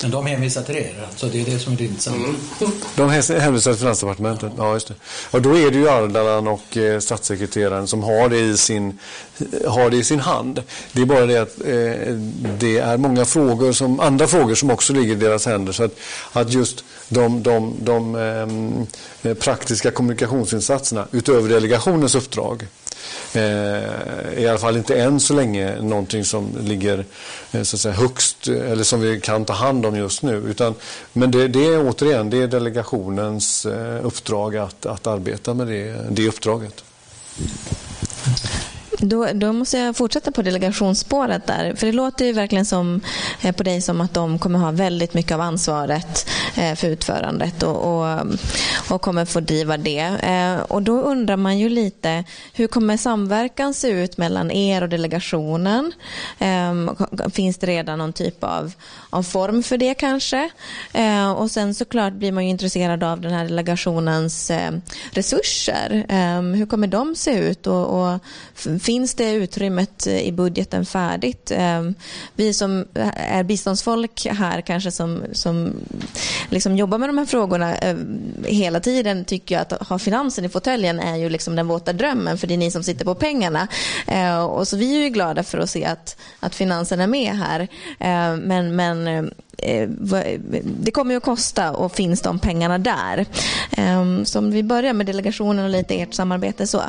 Men de hänvisar till er, alltså det är det som är det intressanta. Mm. De hänvisar till Finansdepartementet, ja just det. Och då är det ju Ardalan och eh, statssekreteraren som har det, i sin, har det i sin hand. Det är bara det att eh, det är många frågor, som, andra frågor som också ligger i deras händer. Så att, att just de, de, de eh, praktiska kommunikationsinsatserna utöver delegationens uppdrag Eh, i alla fall inte än så länge någonting som ligger eh, så att säga, högst eh, eller som vi kan ta hand om just nu. Utan, men det, det är återigen det är delegationens eh, uppdrag att, att arbeta med det, det uppdraget. Då, då, måste jag fortsätta på delegationsspåret där. För det låter ju verkligen som, eh, på dig som att de kommer ha väldigt mycket av ansvaret Eh, för utförandet och, och, och kommer få driva det. Eh, och då undrar man ju lite, hur kommer samverkan se ut mellan er och delegationen? Eh, finns det redan någon typ av, av form för det kanske? Och sen såklart blir man ju intresserad av den här delegationens resurser. Hur kommer de se ut? Och, och finns det utrymmet i budgeten färdigt? Vi som är biståndsfolk här kanske som, som liksom jobbar med de här frågorna eh, hela tiden tycker jag att ha finansen i fåtöljen är ju liksom den våta drömmen för det är ni som sitter på pengarna. Eh, och så vi är ju glada för att se att, att finansen är med här. Eh, men, men eh, det kommer ju att kosta och finns de pengarna där? Eh, så om vi börjar med delegationen och lite ert samarbete så.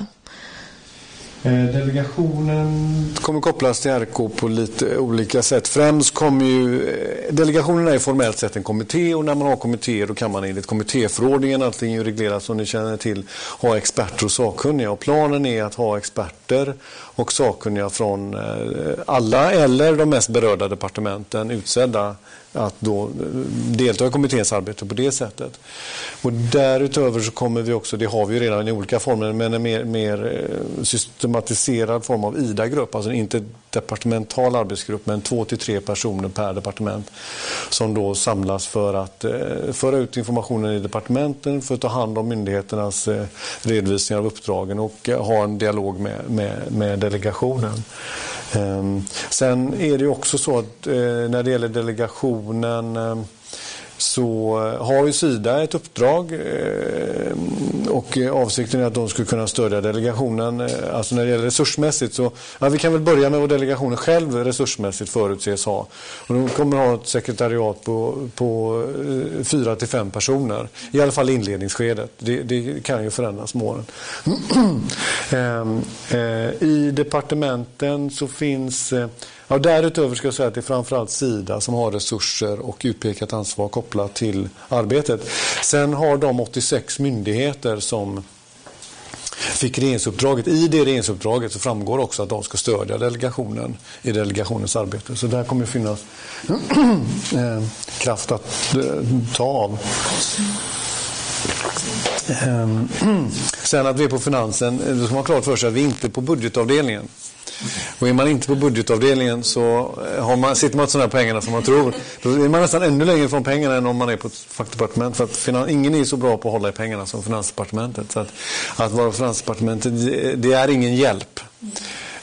Eh, delegationen kommer kopplas till RK på lite olika sätt. Främst kommer ju... Eh, delegationen är formellt sett en kommitté och när man har kommittéer då kan man enligt kommittéförordningen, allting är reglerat som ni känner till, ha experter och sakkunniga. Och planen är att ha experter och sakkunniga från eh, alla eller de mest berörda departementen utsedda att då eh, delta i kommitténs arbete på det sättet. Och därutöver så kommer vi också, det har vi redan i olika former, men en mer, mer eh, systematiserad form av IDA-grupp, alltså inte departemental arbetsgrupp med två till tre personer per departement som då samlas för att eh, föra ut informationen i departementen, för att ta hand om myndigheternas eh, redovisningar av uppdragen och eh, ha en dialog med, med, med delegationen. Ehm, sen är det också så att eh, när det gäller delegationen ehm, så eh, har ju Sida ett uppdrag eh, och eh, avsikten är att de skulle kunna stödja delegationen. Alltså när det gäller resursmässigt så, ja, vi kan väl börja med vad delegationen själv resursmässigt förutses ha. Och de kommer att ha ett sekretariat på, på fyra till fem personer. I alla fall i inledningsskedet. Det, det kan ju förändras med åren. Ehm, I departementen så finns Ja, därutöver ska jag säga att det är framförallt Sida som har resurser och utpekat ansvar kopplat till arbetet. Sen har de 86 myndigheter som fick regeringsuppdraget. I det regeringsuppdraget så framgår också att de ska stödja delegationen i delegationens arbete. Så där kommer det finnas eh, kraft att eh, ta av. Ehm, sen att vi är på finansen, eh, då ska man ha klart för sig att vi inte är på budgetavdelningen. Och är man inte på budgetavdelningen så eh, har man, sitter man inte sådana pengarna som man tror. Då är man nästan ännu längre från pengarna än om man är på ett fackdepartement. För att finans, ingen är så bra på att hålla i pengarna som Finansdepartementet. Så att, att vara på Finansdepartementet, det, är ingen hjälp.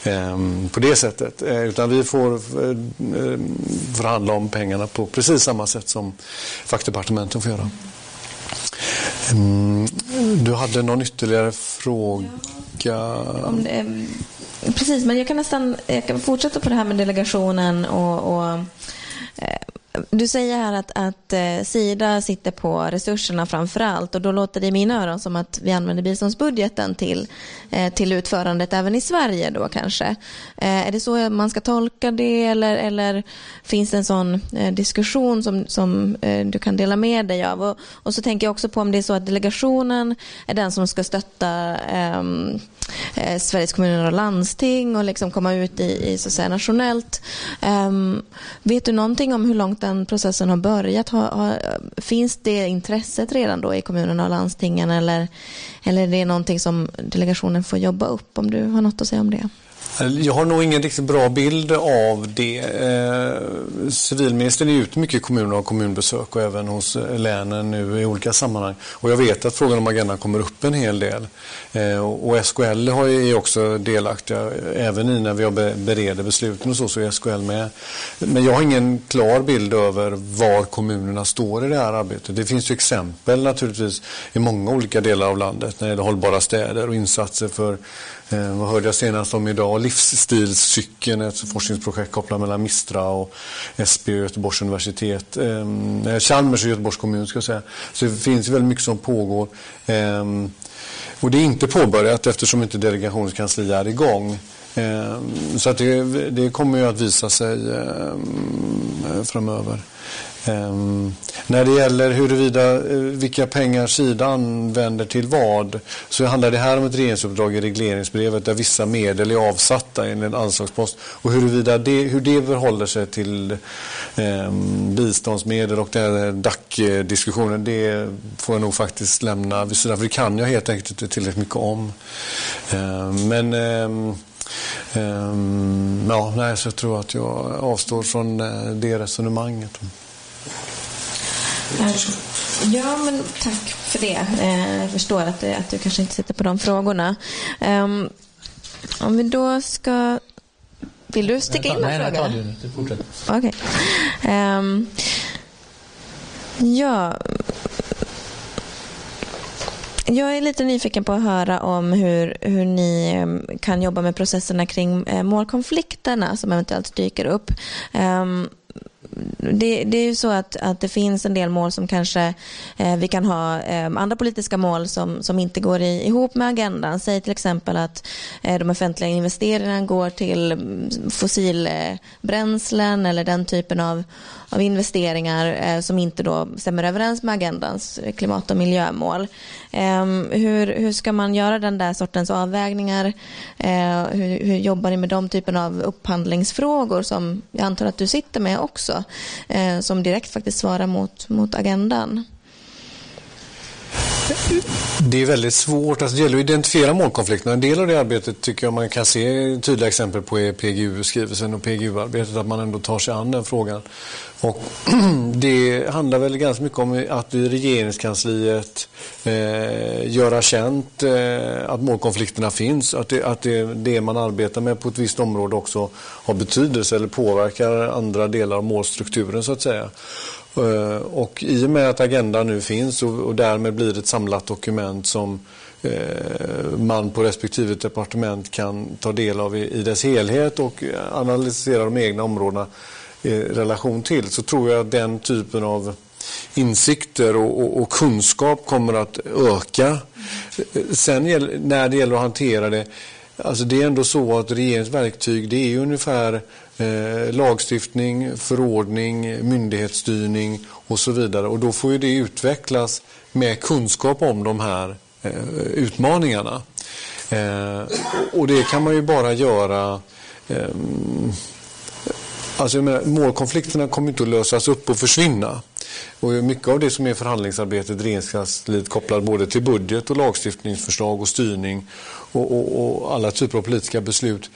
Ehm, på det sättet. Eh, utan vi får eh, förhandla om pengarna på precis samma sätt som fackdepartementen får göra. Ehm, du hade någon ytterligare fråga? Olika... Om det, Precis, men jag kan nästan jag kan fortsätta på det här med delegationen och, och eh, du säger här att, att eh, Sida sitter på resurserna framför allt och då låter det i mina öron som att vi använder biståndsbudgeten till, eh, till utförandet även i Sverige då kanske. Eh, är det så man ska tolka det eller, eller finns det en sån diskussion som, som du kan dela med dig av? Och, och, så tänker jag också på om det är så att delegationen är den som ska stötta um, Sveriges kommuner och landsting och liksom komma ut i, i så att säga, nationellt. Um, vet du någonting om hur långt den processen har börjat? Har, har, finns det intresset redan då i kommunerna och landstingen eller, eller är det någonting som delegationen får jobba upp? Om du har något att säga om det? Jag har nog ingen riktigt bra bild av det. Eh, civilministern är ute mycket i kommunerna och kommunbesök och även hos eh, länen nu i olika sammanhang. Och jag vet att frågan om agendan kommer upp en hel del. Eh, och SKL har är också delaktiga, även i när vi bereder besluten och så, så är SKL med. Men jag har ingen klar bild över var kommunerna står i det här arbetet. Det finns ju exempel naturligtvis i många olika delar av landet när det gäller hållbara städer och insatser för Eh, vad hörde jag senast om idag? Livsstilscykeln, ett forskningsprojekt kopplat mellan Mistra och SB och Göteborgs universitet. Eh, Chalmers och Göteborgs kommun ska jag säga. Så det finns väldigt mycket som pågår. Eh, och det är inte påbörjat eftersom inte delegationens kansli är igång. Ehm, så att det, det, kommer ju att visa sig ehm, framöver. Um, när det gäller huruvida uh, vilka pengar Sida använder till vad så handlar det här om ett regeringsuppdrag i regleringsbrevet där vissa medel är avsatta i en anslagspost. Och huruvida det, hur det förhåller sig till um, biståndsmedel och DAC-diskussionen det får jag nog faktiskt lämna vid sidan för det kan jag helt enkelt inte tillräckligt mycket om. Um, men ja, nej, så jag tror att jag avstår från eh, det resonemanget. Ja, men tack för det. Eh, jag förstår att du, att du kanske inte sitter på de frågorna. Om vi då ska... Vill du sticka in en fråga? Nej, ta du nu. Fortsätt. Okej. Okay. Um, ja... Jag är lite nyfiken på att höra om hur, hur ni ehm, kan jobba med processerna kring eh, målkonflikterna som eventuellt dyker upp. Um, det, det, är ju så att, att det finns en del mål som kanske eh, vi kan ha eh, andra politiska mål som, som inte går i, ihop med agendan. Säg till exempel att eh, de offentliga investeringarna går till mm, fossilbränslen eller den typen av, av investeringar eh, som inte då stämmer överens med agendans klimat och miljömål. Eh, hur, hur ska man göra den där sortens avvägningar? Eh, hur, hur jobbar ni med de typen av upphandlingsfrågor som jag antar att du sitter med också? eh, som direkt faktiskt svarar mot, mot agendan. Det är väldigt svårt. Alltså det gäller att identifiera målkonflikterna. En del av det arbetet tycker jag man kan se tydliga exempel på i PGU-skrivelsen och PGU-arbetet, att man ändå tar sig an den frågan. Och det handlar väl ganska mycket om att i regeringskansliet eh, göra känt eh, att målkonflikterna finns, att, det, att det, det man arbetar med på ett visst område också har betydelse eller påverkar andra delar av målstrukturen så att säga. Eh, och i och med att agendan nu finns och, och därmed blir ett samlat dokument som eh, man på respektive departement kan ta del av i, i dess helhet och analysera de egna områdena Eh, relation till så tror jag att den typen av insikter och, och, och kunskap kommer att öka. Eh, sen när det gäller att hantera det Alltså det är ändå så att regeringens verktyg det är ungefär eh, lagstiftning, förordning, myndighetsstyrning och så vidare. Och då får ju det utvecklas med kunskap om de här eh, utmaningarna. Eh, och det kan man ju bara göra ehm, Alltså menar, målkonflikterna kommer inte att lösas upp och försvinna. Och mycket av det som är förhandlingsarbetet i Regeringskansliet kopplat både till budget och lagstiftningsförslag och styrning och, och, och alla typer av politiska beslut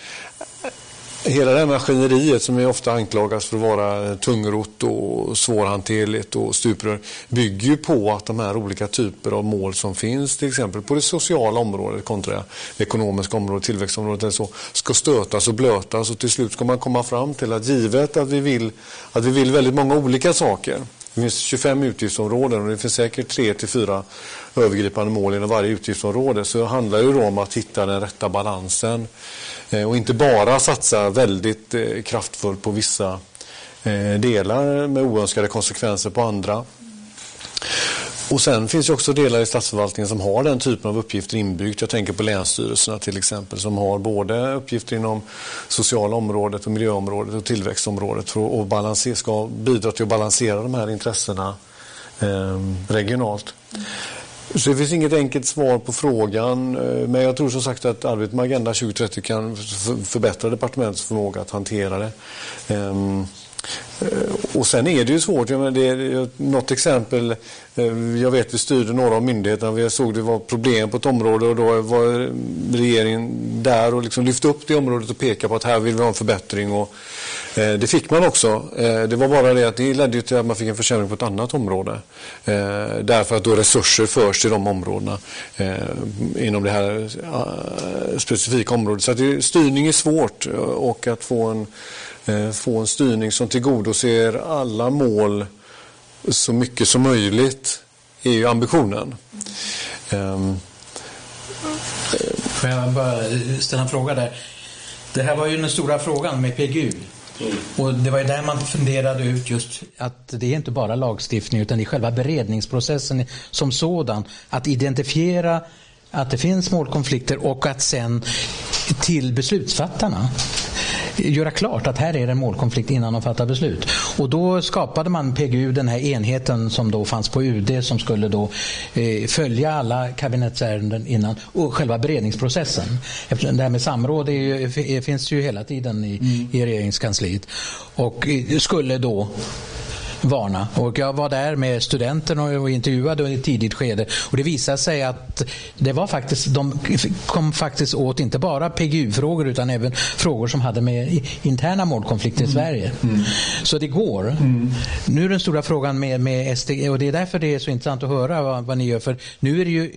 Hela det här maskineriet som ofta anklagas för att vara eh, tungrott och svårhanterligt och stuprör bygger ju på att de här olika typer av mål som finns till exempel på det sociala området kontra det ekonomiska området, tillväxtområdet eller så ska stötas och blötas. Och till slut ska man komma fram till att givet att vi vill, att vi vill väldigt många olika saker det finns 25 utgiftsområden och det finns säkert 3 till 4 övergripande mål inom varje utgiftsområde så handlar det om att hitta den rätta balansen. Eh, och inte bara satsa väldigt eh, kraftfullt på vissa eh, delar med oönskade konsekvenser på andra. Och sen finns det också delar i statsförvaltningen som har den typen av uppgifter inbyggt. Jag tänker på länsstyrelserna till exempel som har både uppgifter inom sociala området och miljöområdet och tillväxtområdet för att balansera, ska bidra till att balansera de här intressena eh, regionalt. Så det finns inget enkelt svar på frågan eh, men jag tror som sagt att arbetet med Agenda 2030 kan förbättra departementets förmåga att hantera det. Ehm, eh, och sen är det ju svårt. Jag menar, det är något exempel. Eh, jag vet vi styrde några av myndigheterna. Vi såg det var problem på ett område och då var regeringen där och liksom lyfte upp det området och pekade på att här vill vi ha en förbättring. Och, Eh, det fick man också. Eh, det var bara det att det ledde till att man fick en försämring på ett annat område. Eh, därför att då resurser förs till de områdena inom det här specifika området. Så att styrning är svårt och att få en få en styrning som tillgodoser alla mål så mycket som möjligt är ju ambitionen. Um, Får jag bara ställa en fråga där? Det här var ju den stora frågan med PGU. Mm. Och det var ju där man funderade ut just att det är inte bara lagstiftning utan det är själva beredningsprocessen som sådan. Att identifiera att det finns målkonflikter och att sen till beslutsfattarna göra klart att här är det en målkonflikt innan de fattar beslut. Och då skapade man PGU, den här enheten som då fanns på UD som skulle då eh, följa alla kabinettsärenden innan och själva beredningsprocessen. Eftersom det här med samråd ju, finns ju hela tiden i, mm. i regeringskansliet och eh, skulle då varna. Och jag var där med studenterna och intervjuade i ett tidigt skede. Och det visade sig att det var faktiskt, de kom faktiskt åt inte bara PGU-frågor utan även frågor som hade med interna målkonflikter i mm. Sverige. Mm. Så det går. Mm. Nu är den stora frågan med, med SD och det är därför det är så intressant att höra vad, vad ni gör. För nu är, det ju,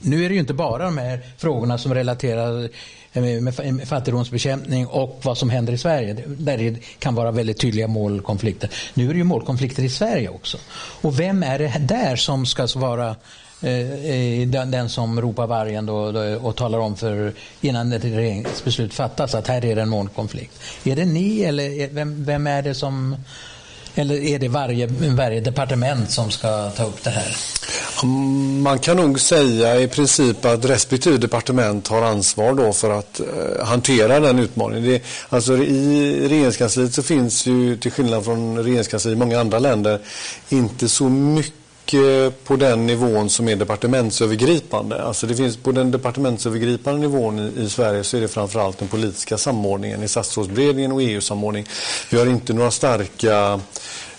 nu är det ju inte bara de här frågorna som relaterar med fattigdomsbekämpning och vad som händer i Sverige. Där det kan vara väldigt tydliga målkonflikter. Nu är det ju målkonflikter i Sverige också. Och vem är det där som ska vara eh, eh, den, som ropar vargen då, och talar om för innan ett regeringsbeslut fattas att här är det en målkonflikt. Är det ni eller vem, vem är det som eller är det varje, varje departement som ska ta upp det här? Man kan nog säga i princip att respektive departement har ansvar då för att eh, hantera den utmaningen. Det, alltså I regeringskansliet så finns ju, till skillnad från regeringskansliet i många andra länder, inte så mycket Eh, på den nivån som är departementsövergripande. Alltså det finns på den departementsövergripande nivån i, i Sverige så är det framförallt den politiska samordningen i statsrådsberedningen och EU-samordning. Vi har inte några starka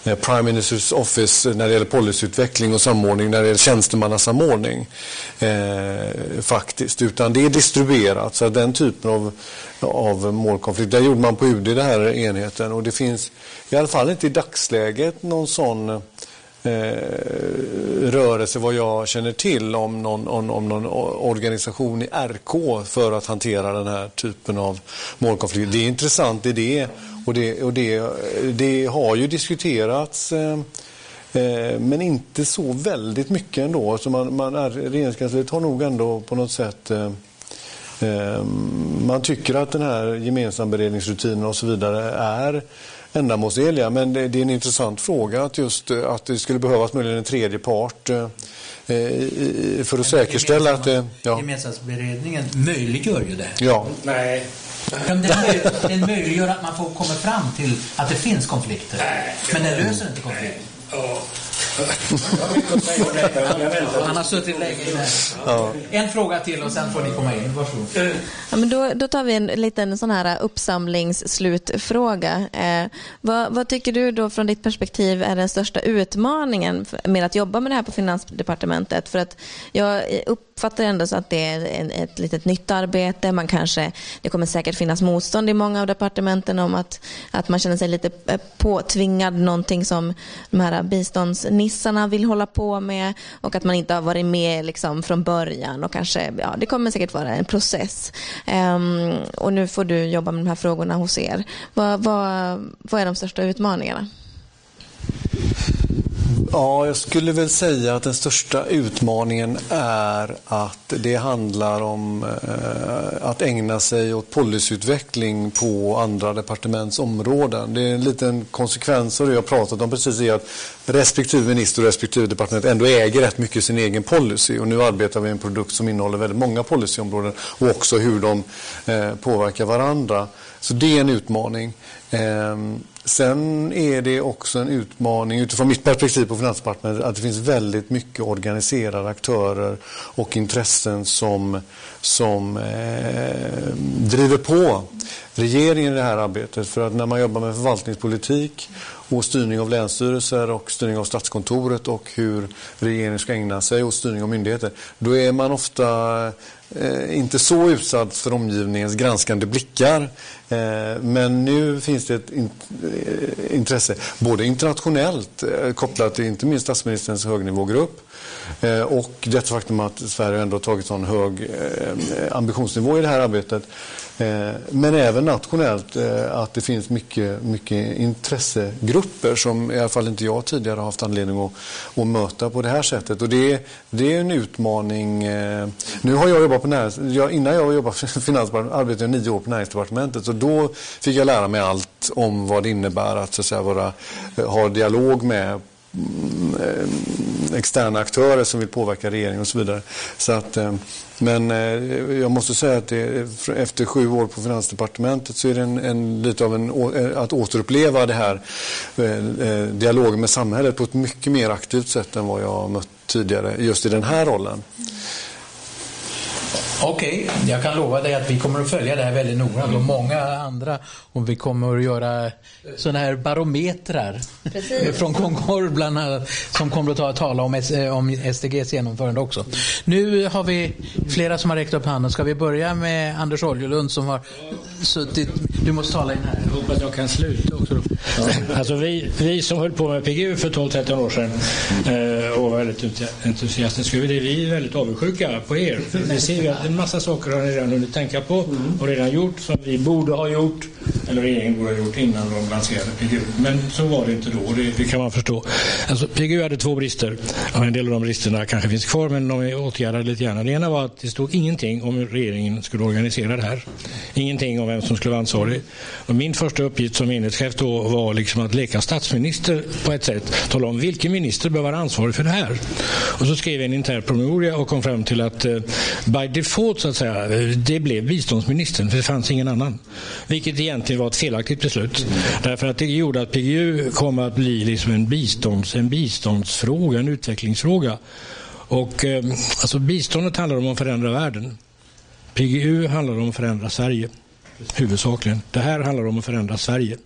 eh, Prime Ministers Office när det gäller policyutveckling och samordning när det gäller tjänstemannasamordning eh, faktiskt. Utan det är distribuerat. Så den typen av, av målkonflikt, där gjorde man på UD den här enheten och det finns i alla fall inte i dagsläget någon sån eh, Eh, rörelse vad jag känner till om någon, om, om någon organisation i RK för att hantera den här typen av målkonflikter. Det är intressant, det är det. Och det, och det, det har ju diskuterats eh, eh, men inte så väldigt mycket ändå. Så man, man är, regeringskansliet har nog ändå på något sätt eh, eh man tycker att den här gemensamberedningsrutinen och så vidare är ändamålsenliga. Men det, det, är en intressant fråga att just eh, att det skulle behövas möjligen en tredje part eh, för att säkerställa att det... Ja. Gemensamhetsberedningen möjliggör ju det. Ja. Nej. Den, den möjliggör att man får komma fram till att det finns konflikter. Nej, men den löser inte konflikter. Ja. Han har suttit länge ja. En fråga till och sen får ni komma in. Varsågod. Ja, men då, då tar vi en liten sån här uppsamlingsslutfråga. Eh, vad, vad, tycker du då från ditt perspektiv är den största utmaningen med att jobba med det här på Finansdepartementet? För att jag uppfattar ändå så att det är en, ett litet nytt arbete. Man kanske, det kommer säkert finnas motstånd i många av departementen om att, att man känner sig lite eh, påtvingad någonting som de här bistånds nissarna vill hålla på med och att man inte har varit med liksom från början och kanske, ja det kommer säkert vara en process. Um, och nu får du jobba med de här frågorna hos er. Vad, vad, vad är de största utmaningarna? Ja, jag skulle väl säga att den största utmaningen är att det handlar om eh, att ägna sig åt policyutveckling på andra departements områden. Det är en liten konsekvens av det jag pratat om precis är att respektive minister och respektive departement ändå äger rätt mycket sin egen policy och nu arbetar vi med en produkt som innehåller väldigt många policyområden och också hur de eh, påverkar varandra. Så det är en utmaning. Ehm, Sen är det också en utmaning utifrån mitt perspektiv på Finansdepartementet att det finns väldigt mycket organiserade aktörer och intressen som, som eh, driver på regeringen i det här arbetet. För att när man jobbar med förvaltningspolitik och styrning av länsstyrelser och styrning av Statskontoret och hur regeringen ska ägna sig åt styrning av myndigheter, då är man ofta eh, inte så utsatt för omgivningens granskande blickar. Eh, men nu finns det ett in, eh, intresse, både internationellt eh, kopplat till inte minst statsministerns högnivågrupp eh, och det faktum att Sverige ändå tagit sån hög eh, ambitionsnivå i det här arbetet. Eh, men även nationellt eh, att det finns mycket, mycket intressegrupper som i alla fall inte jag tidigare har haft anledning att, att möta på det här sättet. Och det, det är en utmaning. Eh, nu har jag jobbat på närings, jag, innan jag jobbade på Finansdepartementet arbetade jag nio år på Näringsdepartementet och då fick jag lära mig allt om vad det innebär att, så att säga, vara, ha dialog med Eh, externa aktörer som vill påverka regeringen och så vidare. Så att, eh, men eh, jag måste säga att det, efter sju år på Finansdepartementet så är det en, en lite av en, att återuppleva det här dialogen med samhället på ett mycket mer aktivt sätt än vad jag har mött tidigare just i den här rollen. Okej, okay, jag kan lova dig att vi kommer att följa det här väldigt noga och många andra och vi kommer att göra sådana här barometrar Precis. från Concord bland annat som kommer att ta, tala om, om SDGs genomförande också. Nu har vi flera som har räckt upp handen. Ska vi börja med Anders Oljelund som har suttit... Du måste tala in här. Jag hoppas jag kan sluta också. Alltså vi, vi som höll på med PGU för 12-13 år sedan eh, och var väldigt entusiastiska över det, vi är väldigt avundsjuka på er. För vi ser ju att en massa saker har ni redan hunnit tänka på och redan gjort som vi borde ha gjort eller regeringen borde ha gjort innan de lanserade PGU. Men så var det inte då det, det kan man förstå. Alltså, PGU hade två brister Ja, en del av de bristerna kanske finns kvar men de är åtgärdade lite grann. Det ena var att det stod ingenting om hur regeringen skulle organisera det här. Ingenting om vem som skulle vara ansvarig. Och min första uppgift som enhetschef då var liksom att leka statsminister på ett sätt. Tala om vilken minister bör vara ansvarig för det här. Och så skrev jag en intern promemoria och kom fram till att eh, by default så att säga, eh, det blev biståndsministern för det fanns ingen annan. Vilket egentligen var ett felaktigt beslut. Därför att det gjorde att PGU kom att bli liksom en, bistånds, en biståndsfråga, en utvecklingsfråga. Och eh, alltså biståndet handlar om att förändra världen. PGU handlar om att förändra Sverige. Huvudsakligen. Det här handlar om att förändra Sverige.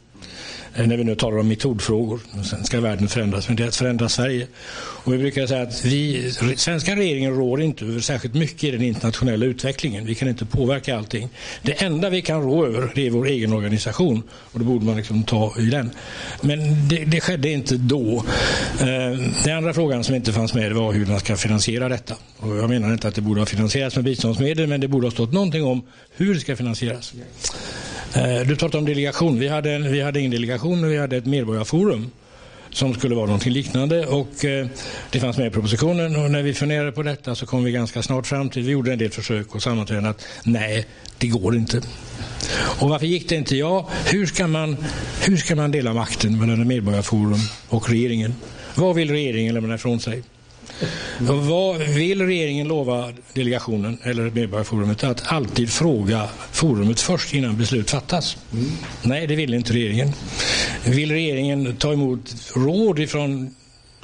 Eh, när vi nu talar om metodfrågor. Sen ska världen förändras, men det är att förändra Sverige. Och vi brukar säga att vi, svenska regeringen rår inte över särskilt mycket i den internationella utvecklingen. Vi kan inte påverka allting. Det enda vi kan rå över det är vår egen organisation och då borde man liksom ta i den. Men det, det skedde inte då. Eh, den andra frågan som inte fanns med var hur man ska finansiera detta. Och jag menar inte att det borde ha finansierats med biståndsmedel men det borde ha stått någonting om hur det ska finansieras. Eh, du pratade om delegation. Vi hade, vi hade ingen delegation, men vi hade ett medborgarforum som skulle vara någonting liknande och eh, det fanns med i propositionen och när vi funderade på detta så kom vi ganska snart fram till, vi gjorde en del försök och sammanträden att nej, det går inte. Och varför gick det inte? Ja, hur ska man, hur ska man dela makten mellan medborgarforum och regeringen? Vad vill regeringen lämna ifrån sig? Vad vill regeringen lova delegationen eller Medborgarforumet att alltid fråga forumet först innan beslut fattas? Mm. Nej, det vill inte regeringen. Vill regeringen ta emot råd ifrån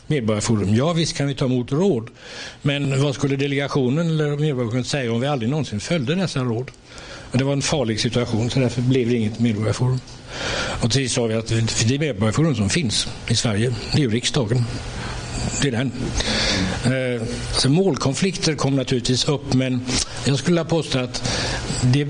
Medborgarforum? Ja, visst kan vi ta emot råd. Men vad skulle delegationen eller Medborgarforumet säga om vi aldrig någonsin följde dessa råd? Det var en farlig situation, så därför blev det inget medborgarforum. Och till sist sa vi att det medborgarforum som finns i Sverige, det är ju riksdagen det är den. Eh, så målkonflikter kom naturligtvis upp men jag skulle vilja påstå att det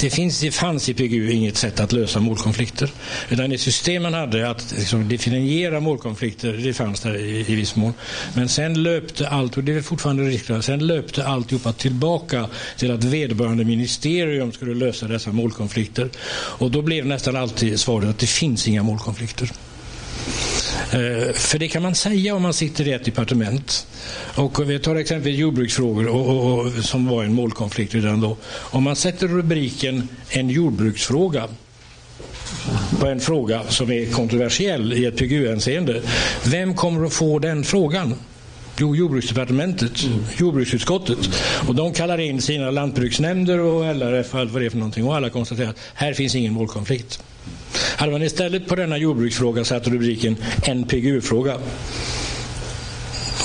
det, finns, det fanns i PGU inget sätt att lösa målkonflikter. Utan det system man hade att liksom definiera målkonflikter, det fanns där i, i viss mån. Men sen löpte allt, och det är fortfarande riktigt, sen löpte alltihopa tillbaka till att vederbörande ministerium skulle lösa dessa målkonflikter. Och då blev nästan alltid svaret att det finns inga målkonflikter. Eh, för det kan man säga om man sitter i ett departement. Och vi tar exempelvis jordbruksfrågor och, och, och, som var en målkonflikt redan då. Om man sätter rubriken en jordbruksfråga på en fråga som är kontroversiell i ett PGU-hänseende. Vem kommer att få den frågan? Jo, jordbruksdepartementet, mm. jordbruksutskottet. Och de kallar in sina lantbruksnämnder och LRF och allt vad det är för någonting och alla konstaterar att här finns ingen målkonflikt. Hade man istället på denna jordbruksfråga satt rubriken en PGU-fråga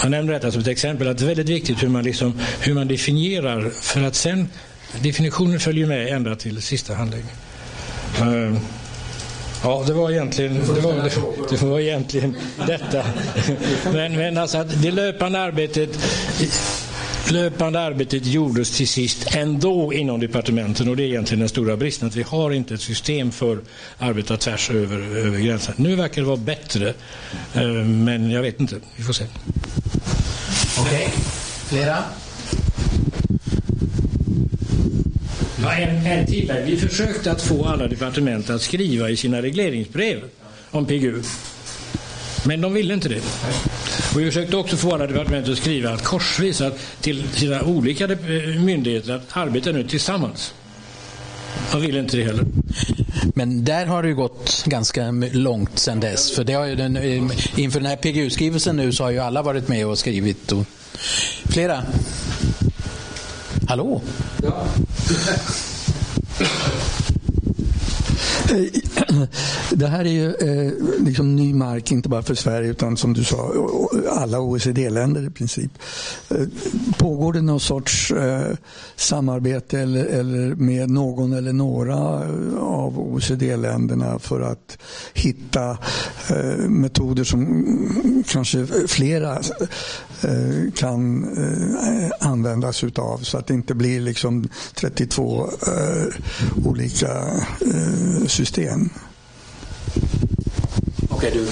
jag nämner detta som ett exempel att det är väldigt viktigt hur man, liksom, hur man definierar för att sen definitionen följer med ända till sista handläggningen. Uh, ehm, ja, det var egentligen det var, det, det var egentligen detta. Men, men alltså att det löpande arbetet löpande arbetet gjordes till sist ändå inom departementen och det är egentligen den stora bristen att vi har inte ett system för att arbeta tvärs över, över gränsen. Nu verkar det vara bättre eh, men jag vet inte, vi får se. Okej, okay. flera? Ja, en, en till. Vi försökte att få alla departement att skriva i sina regleringsbrev om PGU. Men de ville inte det. Och vi försökte också få alla departement att skriva att korsvis att till sina olika myndigheter att arbeta nu tillsammans. De ville inte det heller. Men där har det ju gått ganska långt sedan dess. För det har ju den, inför den här PGU-skrivelsen nu så har ju alla varit med och skrivit. Och... Flera? Hallå? Ja. Det här är ju eh, liksom ny mark, inte bara för Sverige utan som du sa, alla OECD-länder i princip. Eh, pågår det någon sorts eh, samarbete eller, eller med någon eller några eh, av OECD-länderna för att hitta eh, metoder som kanske flera eh, kan eh, användas utav så att det inte blir liksom 32 eh, olika eh, system. Okej, du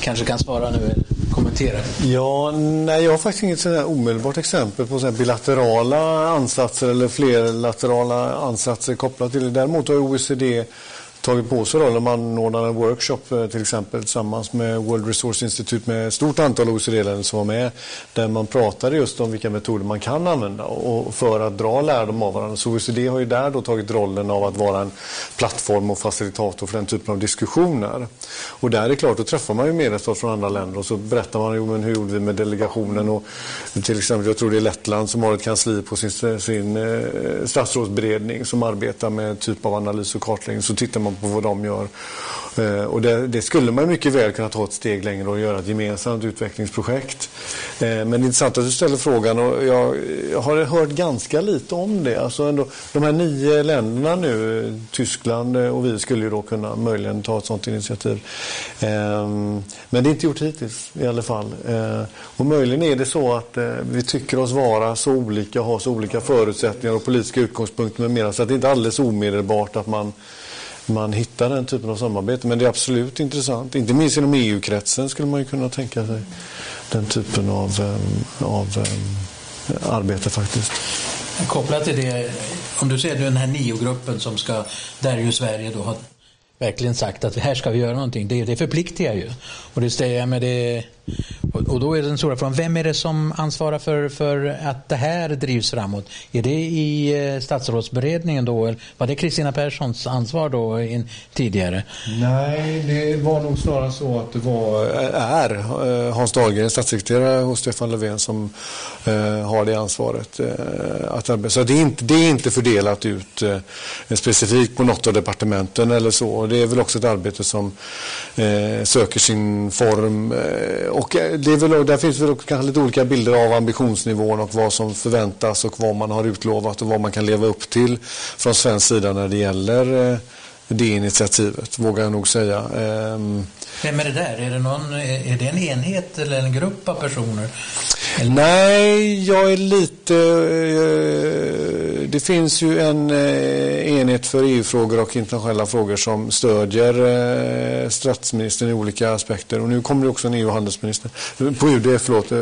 kanske kan svara nu eller kommentera? Ja, nej, jag har faktiskt inget sådär omedelbart exempel på sådär bilaterala ansatser eller flerlaterala ansatser kopplat till det. Däremot har OECD tagit på sig rollen. Man ordnade en workshop eh, till exempel tillsammans med World Resource Institute med ett stort antal OECD-länder som var med. Där man pratade just om vilka metoder man kan använda och för att dra lärdom av varandra. Så OECD har ju där då tagit rollen av att vara en plattform och facilitator för den typen av diskussioner. Och där är det klart, då träffar man ju medlemsstater från andra länder och så berättar man jo, men hur gjorde vi med delegationen och till exempel, jag tror det är Lettland som har ett kansli på sin, sin eh, statsrådsberedning som arbetar med typ av analys och kartläggning. Så tittar man på vad de gör. Eh, och det, det, skulle man mycket väl kunna ta ett steg längre och göra ett gemensamt utvecklingsprojekt. Eh, men det är intressant att du ställer frågan och jag, jag har hört ganska lite om det. Alltså ändå, de här nio länderna nu, Tyskland eh, och vi skulle ju då kunna möjligen ta ett sådant initiativ. Ehm, men det är inte gjort hittills i alla fall. Eh, och möjligen är det så att eh, vi tycker oss vara så olika, ha så olika förutsättningar och politiska utgångspunkter med mera så att det inte alldeles omedelbart att man man hittar den typen av samarbete. Men det är absolut intressant. Inte minst inom EU-kretsen skulle man ju kunna tänka sig den typen av, eh, av eh, arbete faktiskt. Kopplat till det, om du ser den här NIO-gruppen som ska, där ju Sverige då har verkligen sagt att här ska vi göra någonting. Det, det förpliktigar ju. Och det säger med det och, då är den stora frågan, vem är det som ansvarar för, för att det här drivs framåt? Är det i eh, statsrådsberedningen då? Var det Kristina Perssons ansvar då in, tidigare? Nej, det var nog snarare så att det var, eh, är eh, Hans Dahlgren, statssekreterare hos Stefan Löfven som eh, har det ansvaret. Eh, att arbeta. Så det är, inte, det är inte fördelat ut eh, specifikt på något av departementen eller så. Det är väl också ett arbete som eh, söker sin form eh, och eh, det är väl, där finns väl kanske lite olika bilder av ambitionsnivån och vad som förväntas och vad man har utlovat och vad man kan leva upp till från svensk sida när det gäller eh, det initiativet, vågar jag nog säga. Ehm, Vem är det där? Är det, någon, är det en enhet eller en grupp av personer? Eller? Nej, jag är lite... Eh, det finns ju en eh, enhet för EU-frågor och internationella frågor som stödjer statsministern i olika aspekter. Och nu kommer det också en EU-handelsminister. På UD, förlåt.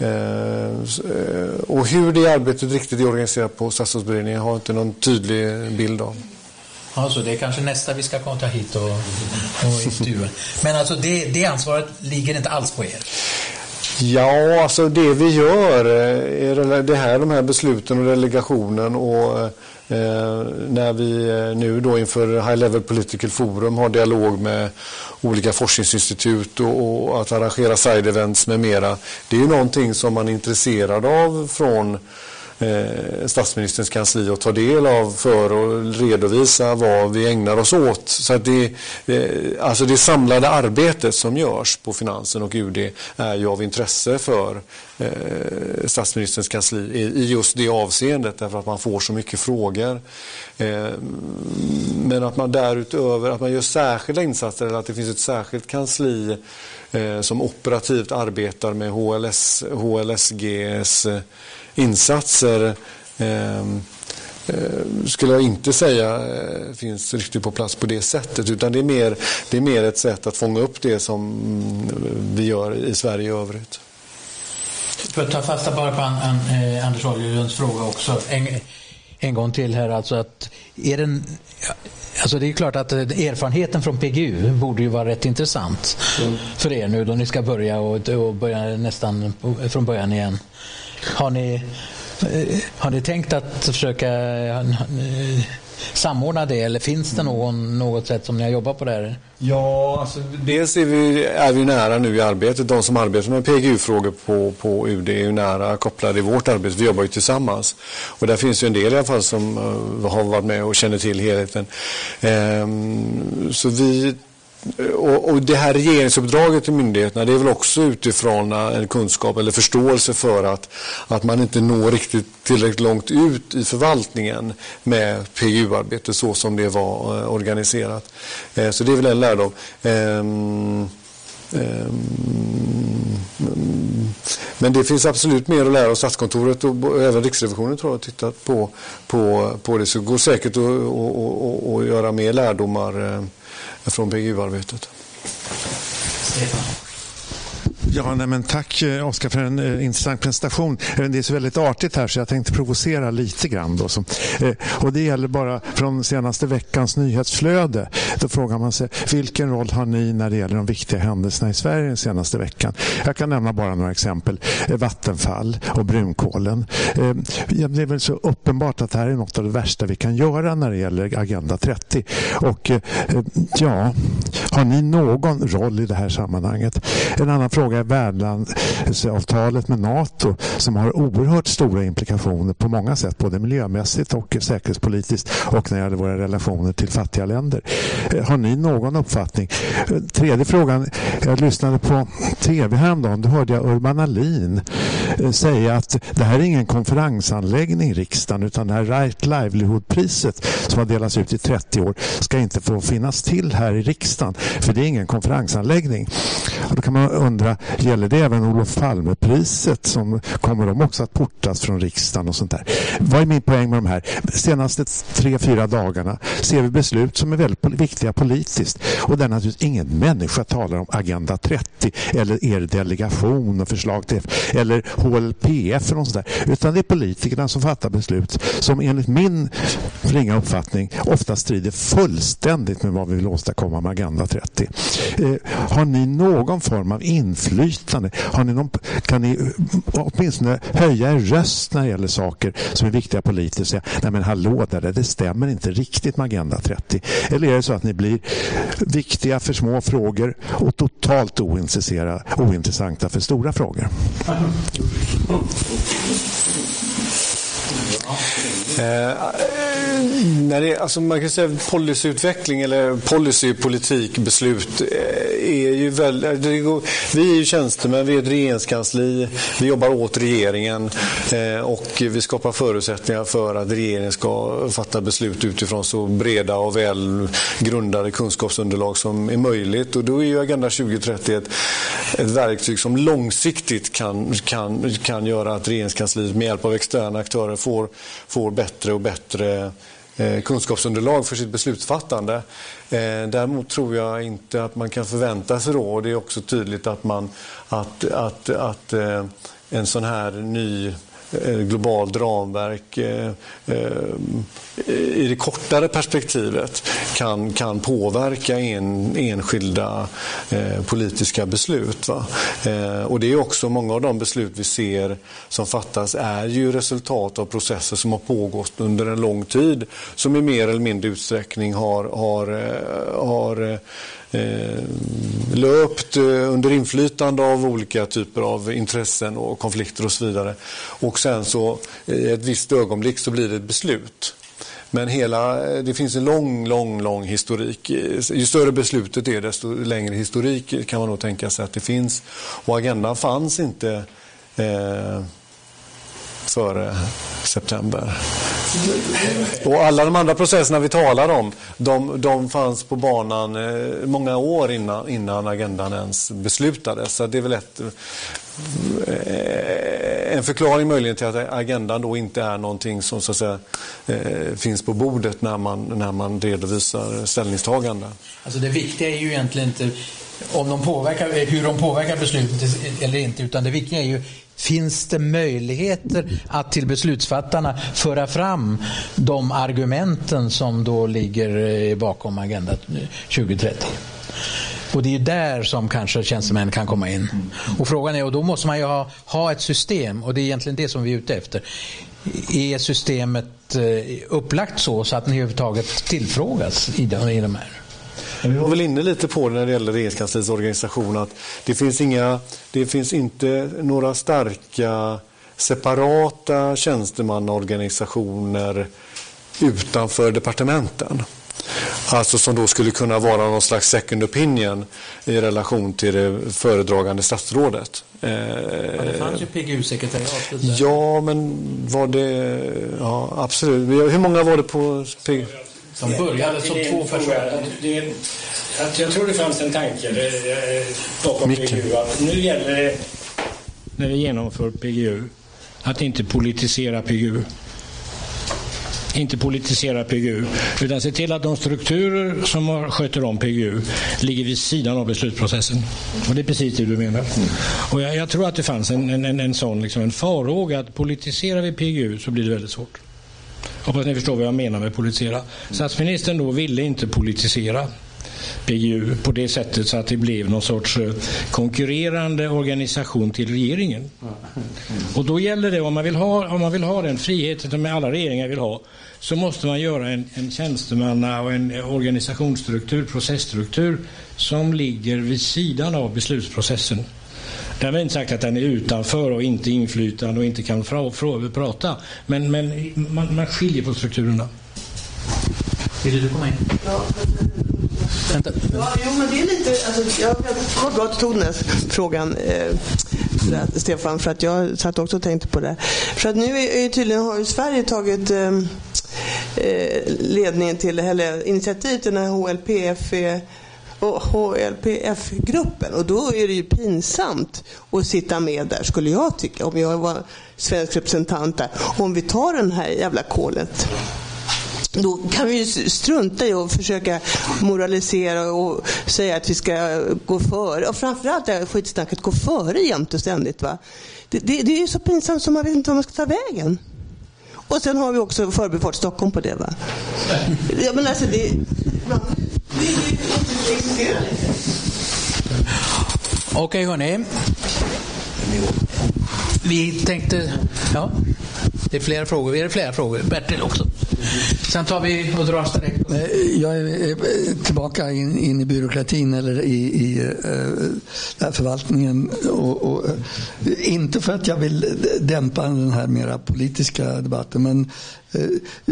Ehm, Eh, och hur det arbetet riktigt är organiserat på statsrådsberedningen har jag inte någon tydlig bild av. Alltså, det är kanske nästa vi ska ta hit och, och intervjua. Men alltså det, det ansvaret ligger inte alls på er? Ja, alltså det vi gör, eh, är det här, de här besluten och delegationen och eh, när vi eh, nu då inför High Level Political Forum har dialog med olika forskningsinstitut och, och att arrangera side events med mera. Det är ju någonting som man är intresserad av från eh, statsministerns kansli att ta del av för att redovisa vad vi ägnar oss åt. Så att det, eh, alltså det samlade arbetet som görs på Finansen och UD är ju av intresse för eh, statsministerns kansli i, i just det avseendet därför att man får så mycket frågor. Eh, men att man därutöver att man gör särskilda insatser eller att det finns ett särskilt kansli eh, som operativt arbetar med HLS, HLSGs eh, insatser ehm, eh, skulle jag inte säga eh, finns riktigt på plats på det sättet utan det är, mer, det är mer ett sätt att fånga upp det som mm, vi gör i Sverige i övrigt. För att ta fasta bara på an, an, eh, Anders Wahlgrens fråga också en, en gång till här alltså att är den Alltså det är klart att erfarenheten från PGU borde ju vara rätt intressant mm. för er nu då ni ska börja och, och börja nästan från början igen. Har ni, eh, har ni tänkt att försöka eh, samordna det eller finns det någon, något sätt som ni har jobbat på det här? Ja, alltså, dels är vi, är vi nära nu i arbetet. De som arbetar med PGU-frågor på, på UD är ju nära kopplade i vårt arbete. Vi jobbar ju tillsammans. Och där finns ju en del i alla fall som uh, har varit med och känner till helheten. Um, så vi och, och, det här regeringsuppdraget till myndigheterna det är väl också utifrån en kunskap eller förståelse för att, att man inte når riktigt tillräckligt långt ut i förvaltningen med PGU-arbete så som det var eh, organiserat. Eh, så det är väl en lärdom. Ehm, ehm, men det finns absolut mer att lära och Statskontoret och även Riksrevisionen tror jag har tittat på, på, på det. Så det går säkert att göra mer lärdomar eh, från PGU-arbetet. Ja, nej, men tack eh, Oskar för en eh, intressant presentation. Eh, det är så väldigt artigt här så jag tänkte provocera lite grann. Då, så. Eh, och det gäller bara från senaste veckans nyhetsflöde. Då frågar man sig vilken roll har ni när det gäller de viktiga händelserna i Sverige den senaste veckan? Jag kan nämna bara några exempel. Eh, Vattenfall och brunkolen. Eh, det är väl så uppenbart att det här är något av det värsta vi kan göra när det gäller Agenda 30. Och eh, ja, har ni någon roll i det här sammanhanget? En annan fråga värdlandsavtalet med NATO som har oerhört stora implikationer på många sätt, både miljömässigt och säkerhetspolitiskt och när det gäller våra relationer till fattiga länder. Eh, har ni någon uppfattning? Eh, tredje frågan. Jag lyssnade på tv häromdagen. Då hörde jag Urban Alin eh, säga att det här är ingen konferensanläggning i riksdagen utan det här Right Livelihood-priset som har delats ut i 30 år ska inte få finnas till här i riksdagen för det är ingen konferensanläggning. Och då kan man undra, Gäller det även Olof Palme-priset som kommer de också att portas från riksdagen och sånt där? Vad är min poäng med de här? Senaste tre, fyra dagarna ser vi beslut som är väldigt viktiga politiskt och där naturligtvis ingen människa talar om Agenda 30 eller er delegation och förslag till eller HLPF och sånt där. Utan det är politikerna som fattar beslut som enligt min ringa uppfattning ofta strider fullständigt med vad vi vill åstadkomma med Agenda 30. Eh, har ni någon form av in inflytande? Har ni någon, kan ni eh, åtminstone höja er röst när det gäller saker som är viktiga politiskt säga nej men hallå där, det stämmer inte riktigt med Agenda 30? Eller är det så att ni blir viktiga för små frågor och totalt ointressanta för stora frågor? Eh, när det, alltså man kan säga policyutveckling eller policypolitik, beslut eh, är ju väldigt... Eh, vi är ju tjänstemän, vi är ett regeringskansli, vi jobbar åt regeringen eh, och vi skapar förutsättningar för att regeringen ska fatta beslut utifrån så breda och välgrundade kunskapsunderlag som är möjligt. Och då är ju Agenda 2030 ett, ett verktyg som långsiktigt kan, kan, kan göra att regeringskansliet med hjälp av externa aktörer får, får bättre och bättre Eh, kunskapsunderlag för sitt beslutsfattande. Eh, däremot tror jag inte att man kan förvänta sig då, och det är också tydligt att, man, att, att, att eh, en sån här ny Eh, globalt ramverk eh, eh, i det kortare perspektivet kan, kan påverka en, enskilda politiska beslut. Va? och det är också många av de beslut vi ser som fattas är ju resultat av processer som har pågått under en lång tid som i mer eller mindre utsträckning har, har, har eh, löpt eh, under inflytande av olika typer av intressen och konflikter och så vidare. Och sen så i ett visst ögonblick så blir det ett beslut. Men hela, eh, det finns en lång, lång, lång historik. Ju större beslutet är desto längre historik kan man nog tänka sig att det finns. Och agendan fanns inte eh, före september. Och alla de andra processerna vi talar om, de, de fanns på banan eh, många år innan, innan agendan ens beslutades. Så det är väl ett, eh, en förklaring möjligen till att agendan då inte är någonting som så att säga, eh, finns på bordet när man, när man redovisar ställningstaganden. Alltså det viktiga är ju egentligen inte om de påverkar, hur de påverkar beslutet eller inte, utan det viktiga är ju Finns det möjligheter att till beslutsfattarna föra fram de argumenten som då ligger eh, bakom Agenda 2030? Och det är ju där som kanske tjänstemän kan komma in. Och frågan är, och då måste man ju ha, ha ett system och det är egentligen det som vi är ute efter. Är systemet eh, upplagt så, så att ni överhuvudtaget tillfrågas i de, i de här? Vi var väl inne lite på det när det gäller regeringskansliets organisation att det finns, inga, det finns inte några starka separata tjänstemannaorganisationer utanför departementen. Alltså som då skulle kunna vara någon slags second opinion i relation till det föredragande statsrådet. Ja, det fanns ju PGU-sekretariatet Ja, men var det... Ja, absolut. Hur många var det på PGU? De började som två personer. jag tror det fanns en tanke bakom PGU att nu gäller det när vi genomför PGU att inte politisera PGU. Inte politisera PGU, utan se till att de strukturer som sköter om PGU ligger vid sidan av beslutsprocessen. Och det är precis det du menar. Och jag, jag tror att det fanns en, en, en sån liksom en farhåga att politiserar vi PGU så blir det väldigt svårt. Hoppas ni förstår vad jag menar med politisera. Statsministern då ville inte politisera PGU på det sättet så att det blev någon sorts eh, konkurrerande organisation till regeringen. Och då gäller det, om man vill ha, om man vill ha den friheten som alla regeringar vill ha, så måste man göra en, en tjänstemanna och en eh, organisationsstruktur, processstruktur som ligger vid sidan av beslutsprocessen. Därmed inte sagt att den är utanför och inte inflytande och inte kan fra, fra, prata. Men, men man, man skiljer på strukturerna. Vill du komma in? Ja. Vänta. Ja, jo, men det är lite... Alltså, jag, var bra att du tog den här frågan, eh, Stefan, för att jag satt också och tänkte på det. För att nu är, är tydligen har ju Sverige tagit eh, eh ledningen till, eller initiativ till den här HLPF och HLPF-gruppen. Och då är det ju pinsamt att sitta med där, skulle jag tycka, om jag var svensk representant där. Om vi tar den här jävla kolet då kan vi ju strunta i att försöka moralisera och säga att vi ska gå före. Och framförallt det här skitsnacket, gå före jämt och ständigt. Va? Det, det, det är ju så pinsamt så man vet inte var man ska ta vägen. Och sen har vi också Förbifart Stockholm på det. Va? Ja, men alltså det, Okej hörni. Vi tänkte... Ja, det är flera frågor. Är det flera frågor? Bertil också. Sen tar vi och drar direkt. Eh, jag är eh, tillbaka in, in i byråkratin eller i, i uh, förvaltningen. Och, och, inte för att jag vill dämpa den här mera politiska debatten men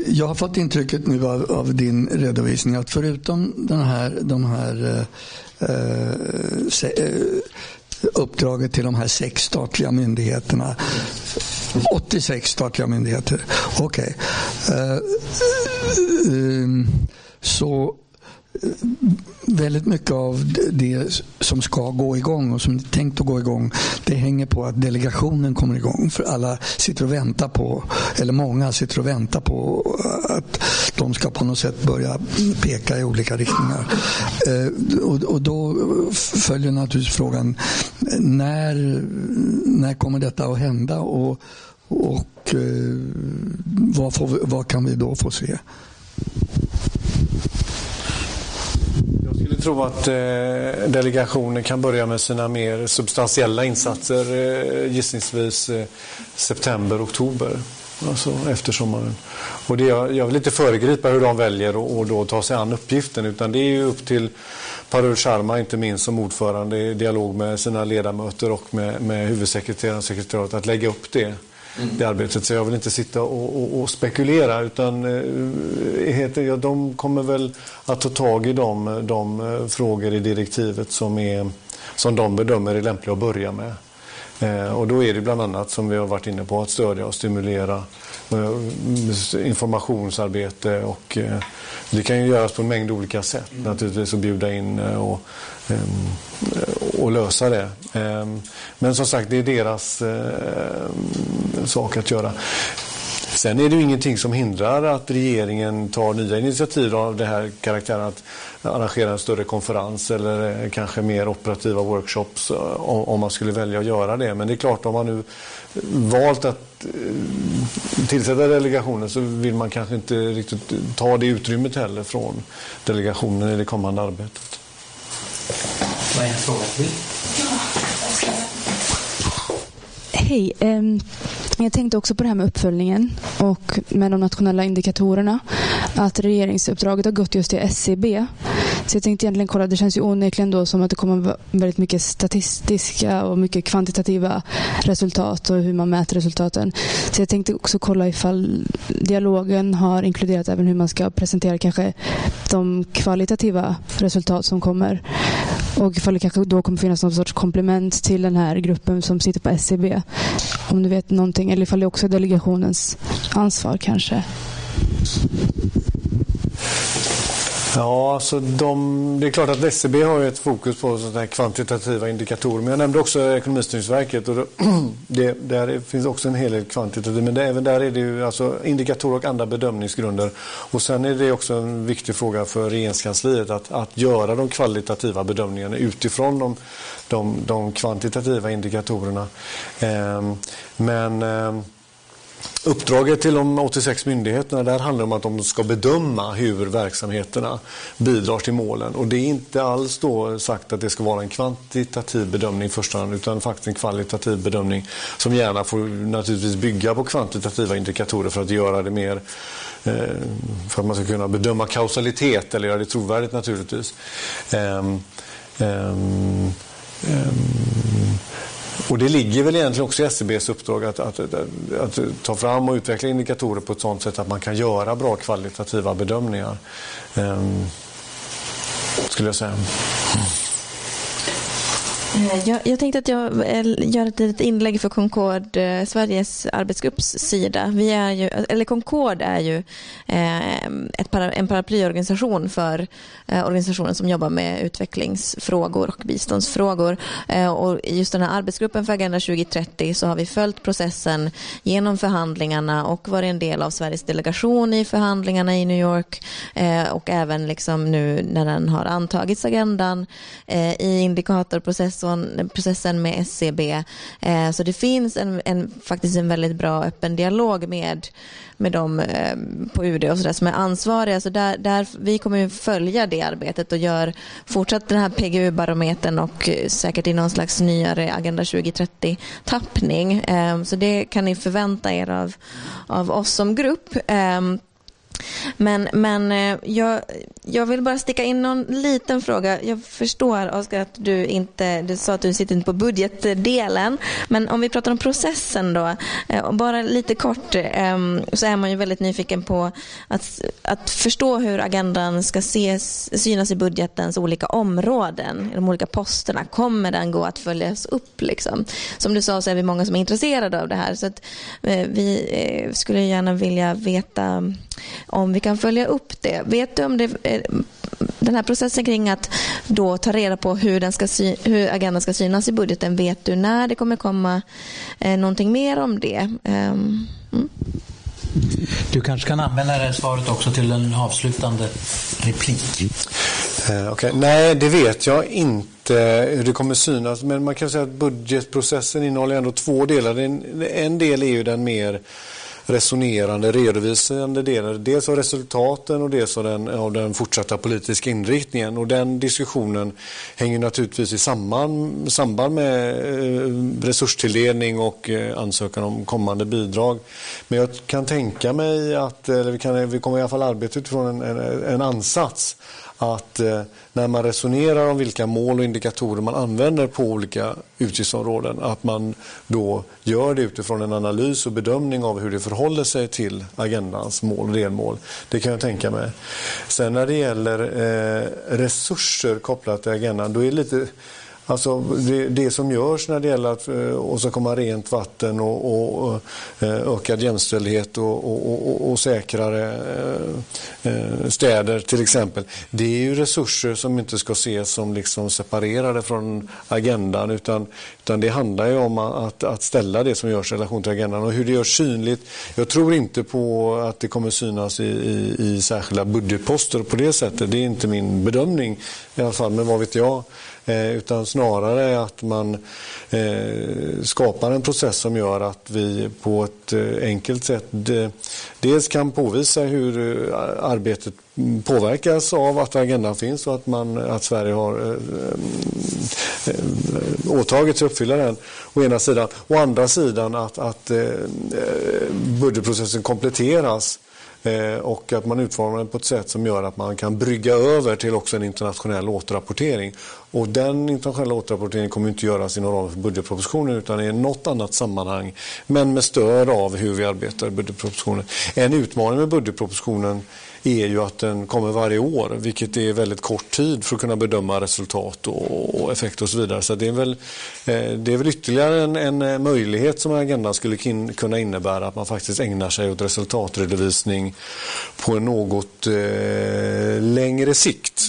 jag har fått intrycket nu av, av, din redovisning att förutom den här, de här uh, se, uppdraget till de här sex statliga myndigheterna 86 statliga myndigheter. Okej. Okay. Uh, uh, uh, så väldigt mycket av det som ska gå igång och som är tänkt att gå igång det hänger på att delegationen kommer igång. För alla sitter och väntar på, eller många sitter och väntar på att de ska på något sätt börja peka i olika riktningar. Eh, och då följer naturligtvis frågan när, när kommer detta att hända och, och eh, vad, får, vad kan vi då få se? Tro att eh, delegationen kan börja med sina mer substantiella insatser eh, gissningsvis eh, september, oktober. Alltså efter sommaren. Och det, jag, jag vill inte föregripa hur de väljer och, och då ta sig an uppgiften utan det är ju upp till Parul Sharma inte minst som ordförande i dialog med sina ledamöter och med, med huvudsekreteraren och sekretariatet att lägga upp det. Det arbetet. Så jag vill inte sitta och, och, och spekulera utan eh, heter, ja, de kommer väl att ta tag i de, de eh, frågor i direktivet som, är, som de bedömer är lämpliga att börja med. Eh, och då är det bland annat som vi har varit inne på att stödja och stimulera eh, informationsarbete och eh, det kan ju göras på en mängd olika sätt mm. naturligtvis att bjuda in eh, och, Ehm, och lösa det. Ehm, men som sagt, det är deras ehm, sak att göra. Sen är det ju ingenting som hindrar att regeringen tar nya initiativ av den här karaktären att arrangera en större konferens eller eh, kanske mer operativa workshops eh, om man skulle välja att göra det. Men det är klart om man nu eh, valt att tillsätta delegationen så vill man kanske inte riktigt ta det utrymmet heller från delegationen i det kommande arbetet. Vad är en fråga till? Hej. Um... Jag tänkte också på det här med uppföljningen och med de nationella indikatorerna. Att regeringsuppdraget har gått just till SCB. Så jag tänkte egentligen kolla, det känns ju onekligen då som att det kommer väldigt mycket statistiska och mycket kvantitativa resultat och hur man mäter resultaten. Så jag tänkte också kolla ifall dialogen har inkluderat även hur man ska presentera kanske de kvalitativa resultat som kommer. Och ifall det kanske då kommer finnas någon sorts komplement till den här gruppen som sitter på SCB. Om du vet någonting, eller ifall det också är delegationens ansvar kanske. Ja, så de, det är klart att SCB har ett fokus på sådana kvantitativa indikatorer. Men jag nämnde också Ekonomistyrningsverket och det, där finns också en hel del kvantitativ. Men det, även där är det ju alltså indikatorer och andra bedömningsgrunder. Och sen är det också en viktig fråga för regeringskansliet att, att göra de kvalitativa bedömningarna utifrån de, de, de kvantitativa indikatorerna. Eh, men eh, Uppdraget till de 86 myndigheterna där handlar om att de ska bedöma hur verksamheterna bidrar till målen. Och det är inte alls då sagt att det ska vara en kvantitativ bedömning i första hand utan faktiskt en kvalitativ bedömning som gärna får naturligtvis bygga på kvantitativa indikatorer för att göra det mer eh, för att man ska kunna bedöma kausalitet eller göra det trovärdigt naturligtvis. Um, um, um, och det ligger väl egentligen också i SCBs uppdrag att, att, att, att, ta fram och utveckla indikatorer på ett sådant sätt att man kan göra bra kvalitativa bedömningar. Ehm, skulle jag säga. Eh, jag, jag, tänkte att jag eh, gör ett litet inlägg för Concord, eh, Sveriges arbetsgrupps sida. Vi är ju, eller Concord är ju ett para, en paraplyorganisation för organisationen som jobbar med utvecklingsfrågor och biståndsfrågor. och just den här arbetsgruppen för Agenda 2030 så har vi följt processen genom förhandlingarna och varit en del av Sveriges delegation i förhandlingarna i New York och även liksom nu när den har antagits agendan i indikatorprocessen processen med SCB. Eh, så det finns en, en, faktiskt en väldigt bra öppen dialog med, med dem eh, på UD och så där, som är ansvariga. Så där, där, vi kommer följa det arbetet och gör fortsatt den här PGU-barometern och eh, säkert i någon slags nyare Agenda 2030-tappning. Eh, så det kan ni förvänta er av, av oss som grupp. Eh, men, men eh, jag, jag vill bara sticka in någon liten fråga. Jag förstår Oskar att du inte, du sa att du sitter inte på budgetdelen. Men om vi pratar om processen då. Eh, bara lite kort ehm, så är man ju väldigt nyfiken på att, att förstå hur agendan ska ses, synas i budgetens olika områden, de olika posterna. Kommer den gå att följas upp? Liksom? Som du sa så är vi många som är intresserade av det här. Så att, eh, vi skulle gärna vilja veta om vi kan följa upp det. Vet du om det, eh, den här processen kring att då ta reda på hur, den ska hur agendan ska synas i budgeten, vet du när det kommer komma eh, någonting mer om det? Um, mm. Du kanske kan använda det svaret också till en avslutande replik. Eh, okay. Nej, det vet jag inte hur det kommer synas. Men man kan säga att budgetprocessen innehåller ändå två delar. En, en del är ju den mer resonerande, redovisande delen. Dels av resultaten och dels av den, av den fortsatta politiska inriktningen. Och den diskussionen hänger naturligtvis i samband, samband med eh, resurstilldelning och eh, ansökan om kommande bidrag. Men jag kan tänka mig att, eller vi, kan, vi kommer i alla fall arbeta utifrån en, en, en ansats att eh, när man resonerar om vilka mål och indikatorer man använder på olika utgiftsområden, att man då gör det utifrån en analys och bedömning av hur det förhåller sig till agendans mål och delmål. Det kan jag tänka mig. Sen när det gäller eh, resurser kopplat till agendan, då är det lite Alltså det, det, som görs när det gäller att eh, åstadkomma rent vatten och, och, eh, ökad jämställdhet och, och, och säkrare eh, städer till exempel. Det är ju resurser som inte ska ses som liksom separerade från agendan utan, utan det handlar ju om att, att ställa det som görs i relation till agendan och hur det görs synligt. Jag tror inte på att det kommer synas i, i, i särskilda budgetposter på det sättet. Det är inte min bedömning i alla fall, men vad vet jag. Eh, utan snarare att man eh, skapar en process som gör att vi på ett eh, enkelt sätt dels kan påvisa hur eh, arbetet påverkas av att agendan finns och att, man, att Sverige har eh, åtagit sig att uppfylla den å ena sidan. Å andra sidan att, att budgetprocessen kompletteras Eh, och att man utformar den på ett sätt som gör att man kan brygga över till också en internationell återrapportering. Och den internationella återrapporteringen kommer inte göras inom ramen för budgetpropositionen utan i något annat sammanhang. Men med stöd av hur vi arbetar i budgetpropositionen. En utmaning med budgetpropositionen är ju att den kommer varje år, vilket är väldigt kort tid för att kunna bedöma resultat och, effekt och så vidare. Så det är väl, eh, det är väl ytterligare en, en eh, möjlighet som agendan skulle kunna innebära att man faktiskt ägnar sig åt resultatredovisning på en något eh, längre sikt.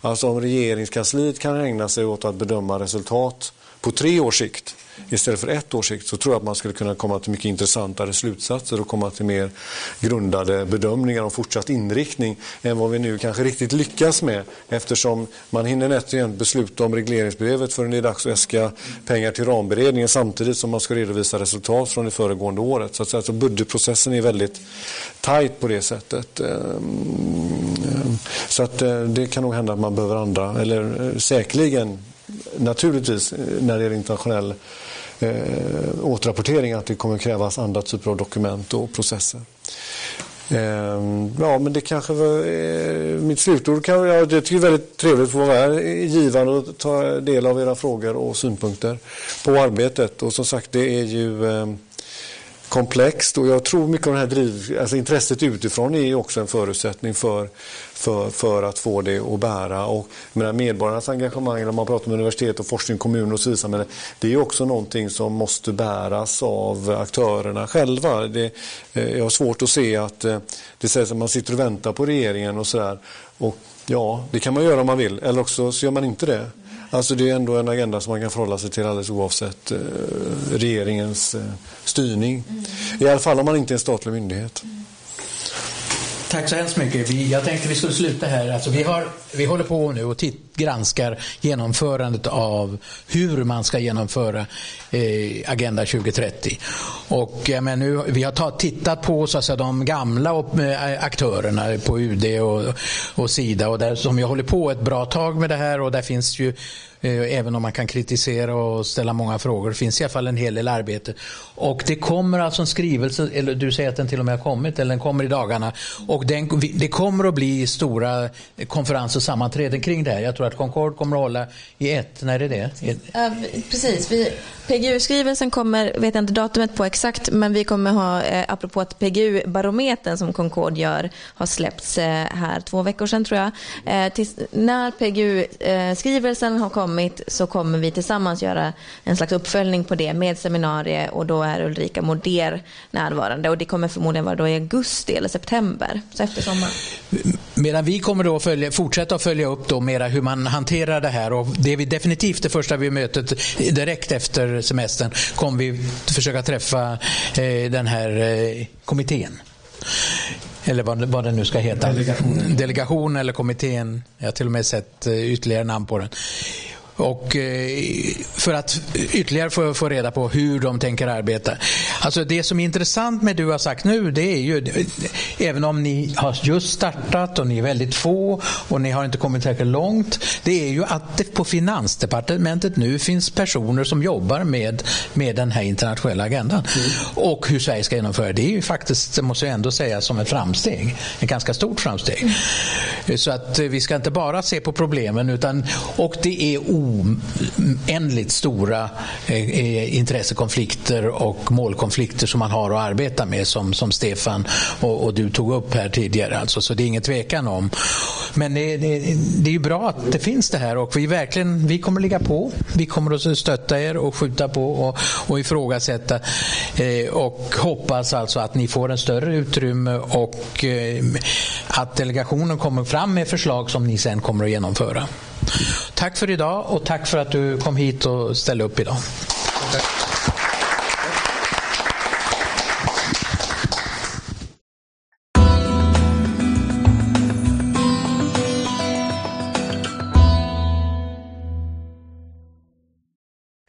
Alltså om regeringskansliet kan ägna sig åt att bedöma resultat på tre års sikt istället för ett års sikt så tror jag att man skulle kunna komma till mycket intressantare slutsatser och komma till mer grundade bedömningar om fortsatt inriktning än vad vi nu kanske riktigt lyckas med eftersom man hinner nätt och besluta om regleringsbrevet förrän det är dags att äska pengar till ramberedningen samtidigt som man ska redovisa resultat från det föregående året. Så att alltså budgetprocessen är väldigt tajt på det sättet. Ehm, så att eh, det kan nog hända att man behöver andra, eller eh, säkerligen naturligtvis eh, när det är internationell eh, återrapportering att det kommer krävas andra typer av dokument och processer. Eh, ja, men det kanske var eh, mitt slutord. Kan, jag, tycker det är väldigt trevligt att få vara här, eh, givande och ta del av era frågor och synpunkter på arbetet. Och som sagt, det är ju komplext och jag tror mycket av det här driv, alltså intresset utifrån är också en förutsättning för, för, för att få det att bära. Och medborgarnas engagemang när man pratar med universitet och forskning, kommuner och civilsamhälle det är också någonting som måste bäras av aktörerna själva. Det, eh, jag har svårt att se att eh, det sägs att man sitter och väntar på regeringen och sådär. Och ja, det kan man göra om man vill eller också så gör man inte det. Alltså det är ändå en agenda som man kan förhålla sig till alldeles oavsett eh, regeringens eh, styrning. Mm. I alla fall om man inte är en statlig myndighet. Mm. Tack så hemskt mycket. Vi, jag tänkte vi skulle sluta här. Alltså vi, har, vi håller på nu och titt, granskar genomförandet av hur man ska genomföra eh, Agenda 2030. Och, eh, men nu, vi har ta, tittat på så att säga, de gamla och, eh, aktörerna på UD och, och Sida och där, som jag håller på ett bra tag med det här och där finns ju Eh, även om man kan kritisera och ställa många frågor. Det finns i alla fall en hel del arbete. Och det kommer alltså en skrivelse, eller du säger att den till och med har kommit, eller den kommer i dagarna. Och den, det kommer att bli stora eh, konferenser och sammanträden kring det här. Jag tror att Concord kommer att hålla i ett, när är det? Uh, precis, vi, PGU-skrivelsen kommer, vet jag inte datumet på exakt, men vi kommer ha, eh, apropå att PGU-barometern som Concord gör har släppts eh, här två veckor sedan tror jag. Eh, tills, när PGU-skrivelsen eh, har kommit så kommer vi tillsammans göra en slags uppföljning på det med seminarier och då är Ulrika Moder närvarande och det kommer förmodligen vara då i augusti eller september, så efter sommaren. Medan vi kommer då följa, fortsätta att följa upp då mera hur man hanterar det här och det är vi definitivt det första vi mötet direkt efter semestern kommer vi försöka träffa eh, den här eh, kommittén. Eller vad, vad den nu ska heta. Delegation. Delegation eller kommittén. Jag har till och med sett eh, ytterligare namn på den. Och eh, för att ytterligare få, få reda på hur de tänker arbeta. Alltså det som är intressant med det du har sagt nu, det är ju även om ni har just startat och ni är väldigt få och ni har inte kommit tillräckligt långt, det är ju att det på Finansdepartementet nu finns personer som jobbar med, med den här internationella agendan. Mm. Och hur Sverige ska genomföra det är ju faktiskt, det måste jag ändå säga, som ett framsteg. Ett ganska stort framsteg. Mm. Så att vi ska inte bara se på problemen utan, och det är oändligt stora eh, eh, intressekonflikter och målkonflikter som man har att arbeta med som, som Stefan och, och du tog upp här tidigare. Alltså, så det är ingen tvekan om. Men det, det, det är ju bra att det finns det här och vi verkligen, vi kommer ligga på. Vi kommer att stötta er och skjuta på och, och ifrågasätta eh, och hoppas alltså att ni får en större utrymme och eh, att delegationen kommer fram med förslag som ni sen kommer att genomföra. Tack för idag och tack för att du kom hit och ställde upp idag.